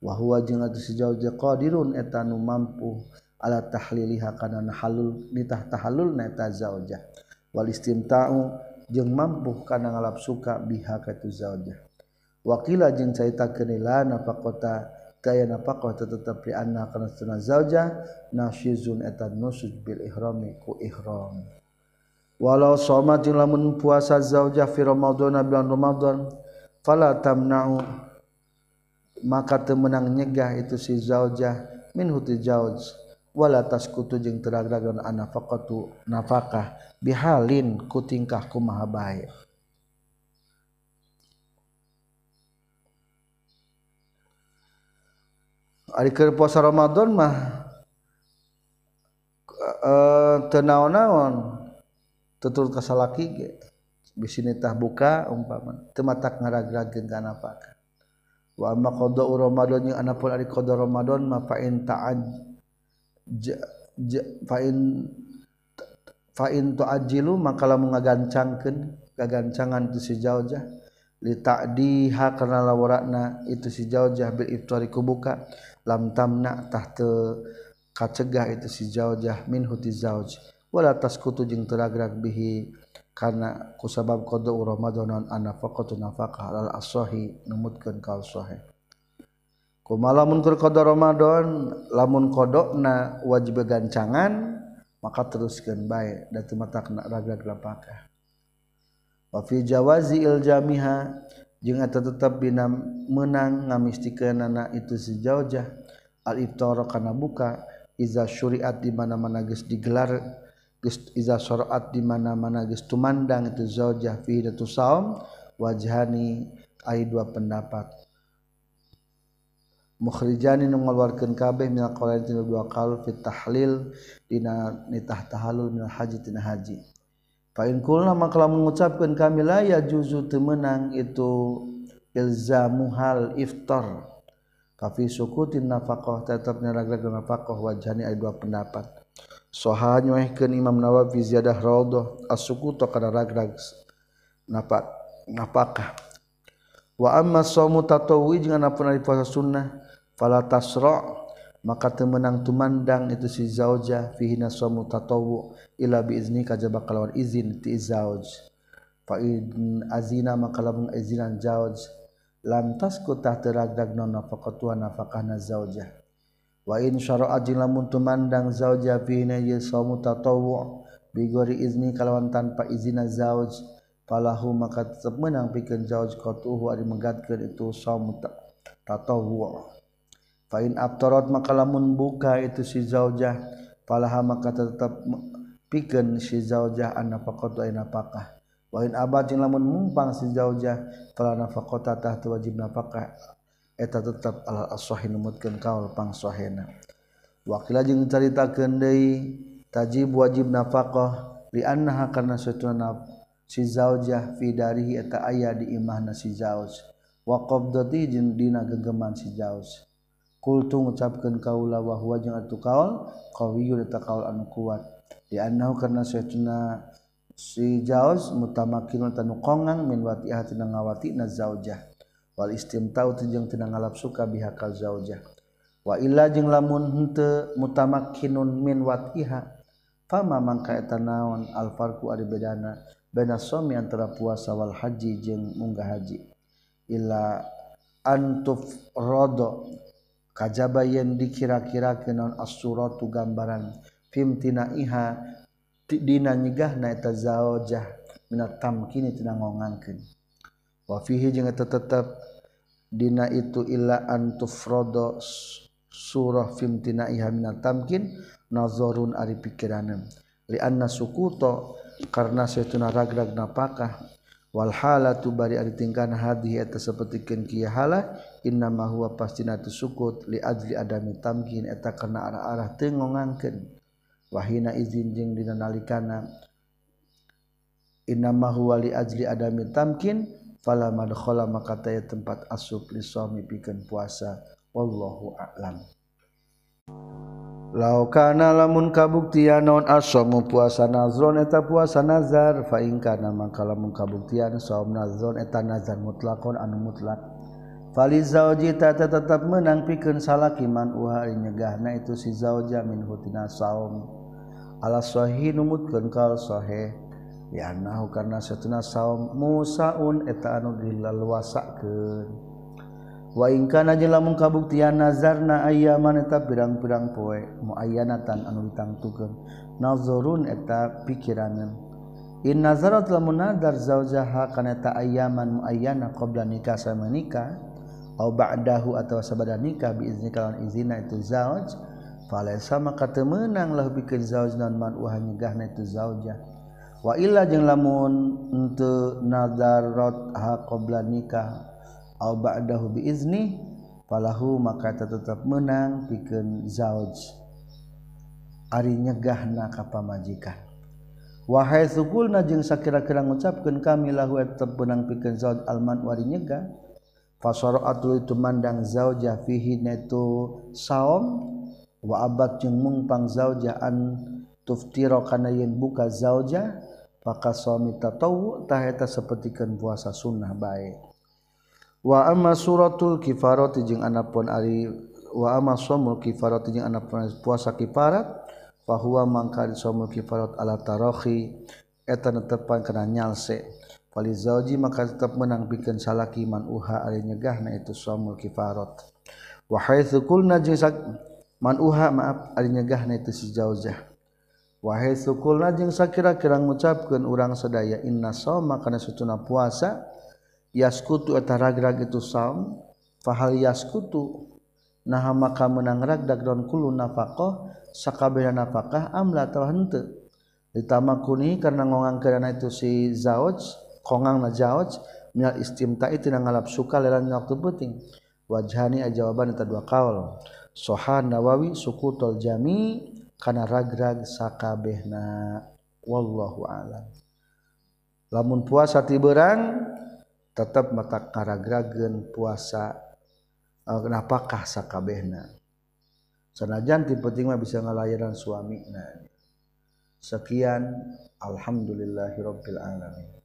Wa huwa jeung atuh si zauj e qadirun eta nu mampu ala tahliliha kana halul nitah tahallul eta zaujah. Wal istimta'u jeung mampu kana ngalap suka biha ka tu zaujah. Waqila jeung carita kenila nafaqata kaya nafaqah tetep di anna kana sunna zaujah nafyizun eta nusud bil ihrami ku ihram. Walau somat jeung lamun puasa zaujah fi Ramadan bulan Ramadan fala tamna'u. Maka teu meunang nyegah itu si zaujah min huti zauj wala taskutu jeung teragragan anafaqatu nafakah bihalin ku tingkah kumaha bae ari keur puasa Ramadan mah eh teu naon-naon tutur ka salaki ge. Bisi nitah buka umpama teu matak ngaragrageun kana apa wa amma qada Ramadan yang anapun ari qada Ramadan ma fa in ta'aj fa in fa in tu'ajjilu maka lamun ngagancangkeun gagancangan tu si jaujah li ta'diha karena lawarakna itu si jaujah bil iftari kubuka lam tamna tahta kacegah itu si jaujah min huti zauj. Wala taskutu jeung teragrag bihi karena kusabab qada ramadan ana faqatu nafaqah al asahi numutkeun ka sahih kumaha lamun keur qada ramadan lamun qadona wajib gancangan maka teruskeun bae da teu mata kena ragrag lapakah. Wa fi jawazi il jeung eta tetep binam menang ngamistikeunana itu sejaujah al iftar kana buka iza syuriat di mana-mana geus digelar geus iza syariat di mana-mana geus tumandang itu zaujah fi datu saum wajhani ai dua pendapat. Mukhrijani nu ngaluarkeun kabeh min qawlain dua qaul fi tahlil dina nitah tahallul min haji tina haji. Fainkul maka kalau mengucapkan kami ya juzu temenang itu ilzamu hal iftar. Kafi sukutin nafakoh tetap nyeragakan nafakoh wajhani ada dua pendapat. Soha nyuehkan Imam Nawawi ziyadah rodo asuku to kada ragrag napak napakah. Wa amma somu tatawi jangan apa nari puasa sunnah. Falatasro' maka temenang tumandang itu si zaujah fihi naswamu tatawu ila biizni kajaba kalawan izin ti zauj. Fa in azina maka lamun izinan zauj. Lantas ku tah teragdag non nafaqatuha nafaqahna zaujah wa in syara'a jeung lamun tumandang zaujah fihi naswamu tatawu bigori izni kalawan tanpa izina zauj. Falahu maka temenang pikeun zauj qatuhu ari menggatkeun itu saum tatawu Fain aftarat maka lamun buka itu si zaujah falaha maka tetap pikeun si zaujah an nafaqatu ay nafaqah. Wa in abad lamun mumpang si zaujah fala nafaqata tah wajib nafaqah. Eta tetap al as-sahih numutkeun kaul pang. Wakila jeung caritakeun deui tajib wajib nafaqah li annaha karna satuna si zaujah fi darihi eta aya di imahna si zauj wa qabdati jeung dina gegeman si zauj. kultu ngucapkeun kaula wahwa jeung atuh kaul qawiyyu eta kaul anu kuat. Di annahu karena saytuna si jauz mutamakin tanu kongang min watiha tina ngawati na zaujah. Wal istimtau jeung teu ngalap suka biha ka zaujah. Wa illa jeung lamun henteu mutamakkinun min watiha fama mangka eta naon al farqu ari bedana baina shomi antara puasa wal haji jeung munggah haji. Illa antuf rodo kajaba yen dikira-kira kenon as-suratu gambaran. Fimtina iha dina nyegah na eta zaujah minat tamkini tina ngongankeun. Wa fihi jeung eta tetep dina itu illa antufrodo surah fimtina iha minat tamkin nazarun ari pikiraneun. Li anna sukuto karena saytuna ragrag napakah walhala tu bari ditingkan hadhi eta sapertikeun kieu hala inna ma huwa pastina sukut li ajli adami tamkin eta kana arah-arah teu ngongangkeun wahina izin jeung dina nalikana inna ma huwa li ajli adami tamkin fala madkhala maka taya tempat asub li suami pikeun puasa. Wallahu a'lam. laukana lamun kabuktian naon asomu puasa nazron eta puasa nazar faingkana maka lamun kabuktian saum nazron eta nazar mutlakon anu mutlak. Fali zauji tata tetap menang pikeun salakiman uha nyegahna itu si zauja min hutina saum. Ala sahih numutkeun kal sahih ya nahu karna satuna saum musaun eta anu dilaluasakeun waingkana jela kabuktian nazarna aya maneta pirang-pirang poe muayyanatan anu ditangtukeun. Nazarun eta pikiranan in nazarat lamun munadar zaujaha kana ta ayaman muayyana qabla nikah sama nikah au ba'dahu atawa sabada nikah bi izni kalawan izina itu zauj falaysa maka teu meunang lah bikeun zauj nan man wah nyegahna itu zaujah wa illa jeung lamun henteu nazarat ha qabla nikah au ba'dahu bi izni falahu maka tetap menang pikeun zauj. Ari nyegahna ka pamajikan. Wahai sukulna jeung sakira-kira ngucapkeun kami lahu tetap menang pikeun zauj alman wari nyegah. Fasara'atu itu mandang zauja fihi naitu saum. Wa abad jeung mungpang zauja an tuftira kana yen buka zauja maka suami tatawu taheta sapertikeun puasa sunnah baik wa amma suratul kifarati jeung anapun ari wa amma shaumul kifarati jeung anapun puasa kifarat bahwa mangka shaumul kifarat ala tarahi eta netepan kana nyalse. Fali zauji maka tetap menang bikin salaki man uha ari nyegahna itu shaumul kifarat wa haitsu qulna jeung man uha maaf ari nyegahna itu si zaujah Wahai sukulna jeung sakira-kira ngucapkeun urang sadaya inna shauma kana sutuna puasa yaskutu eta ragrag itu saum fahal yaskutu nah maka menang ragdag don kulu nafaqah sakabeh nafkah amla atau henteu ditama kuni karena ngongang kerana itu si zauj kongang na zauj minal istimta itu ngalap suka lelan waktu penting. Wajhani jawaban eta dua kaul. Sohan nawawi sukutul jami kana ragrag sakabehna. Wallahu alam. Lamun puasa tiberang tetap mata karagragen puasa eh, napakah sakabehna? Sanajan ti penting mah bisa ngalahiran suami nah sekian alhamdulillahirabbil alamin.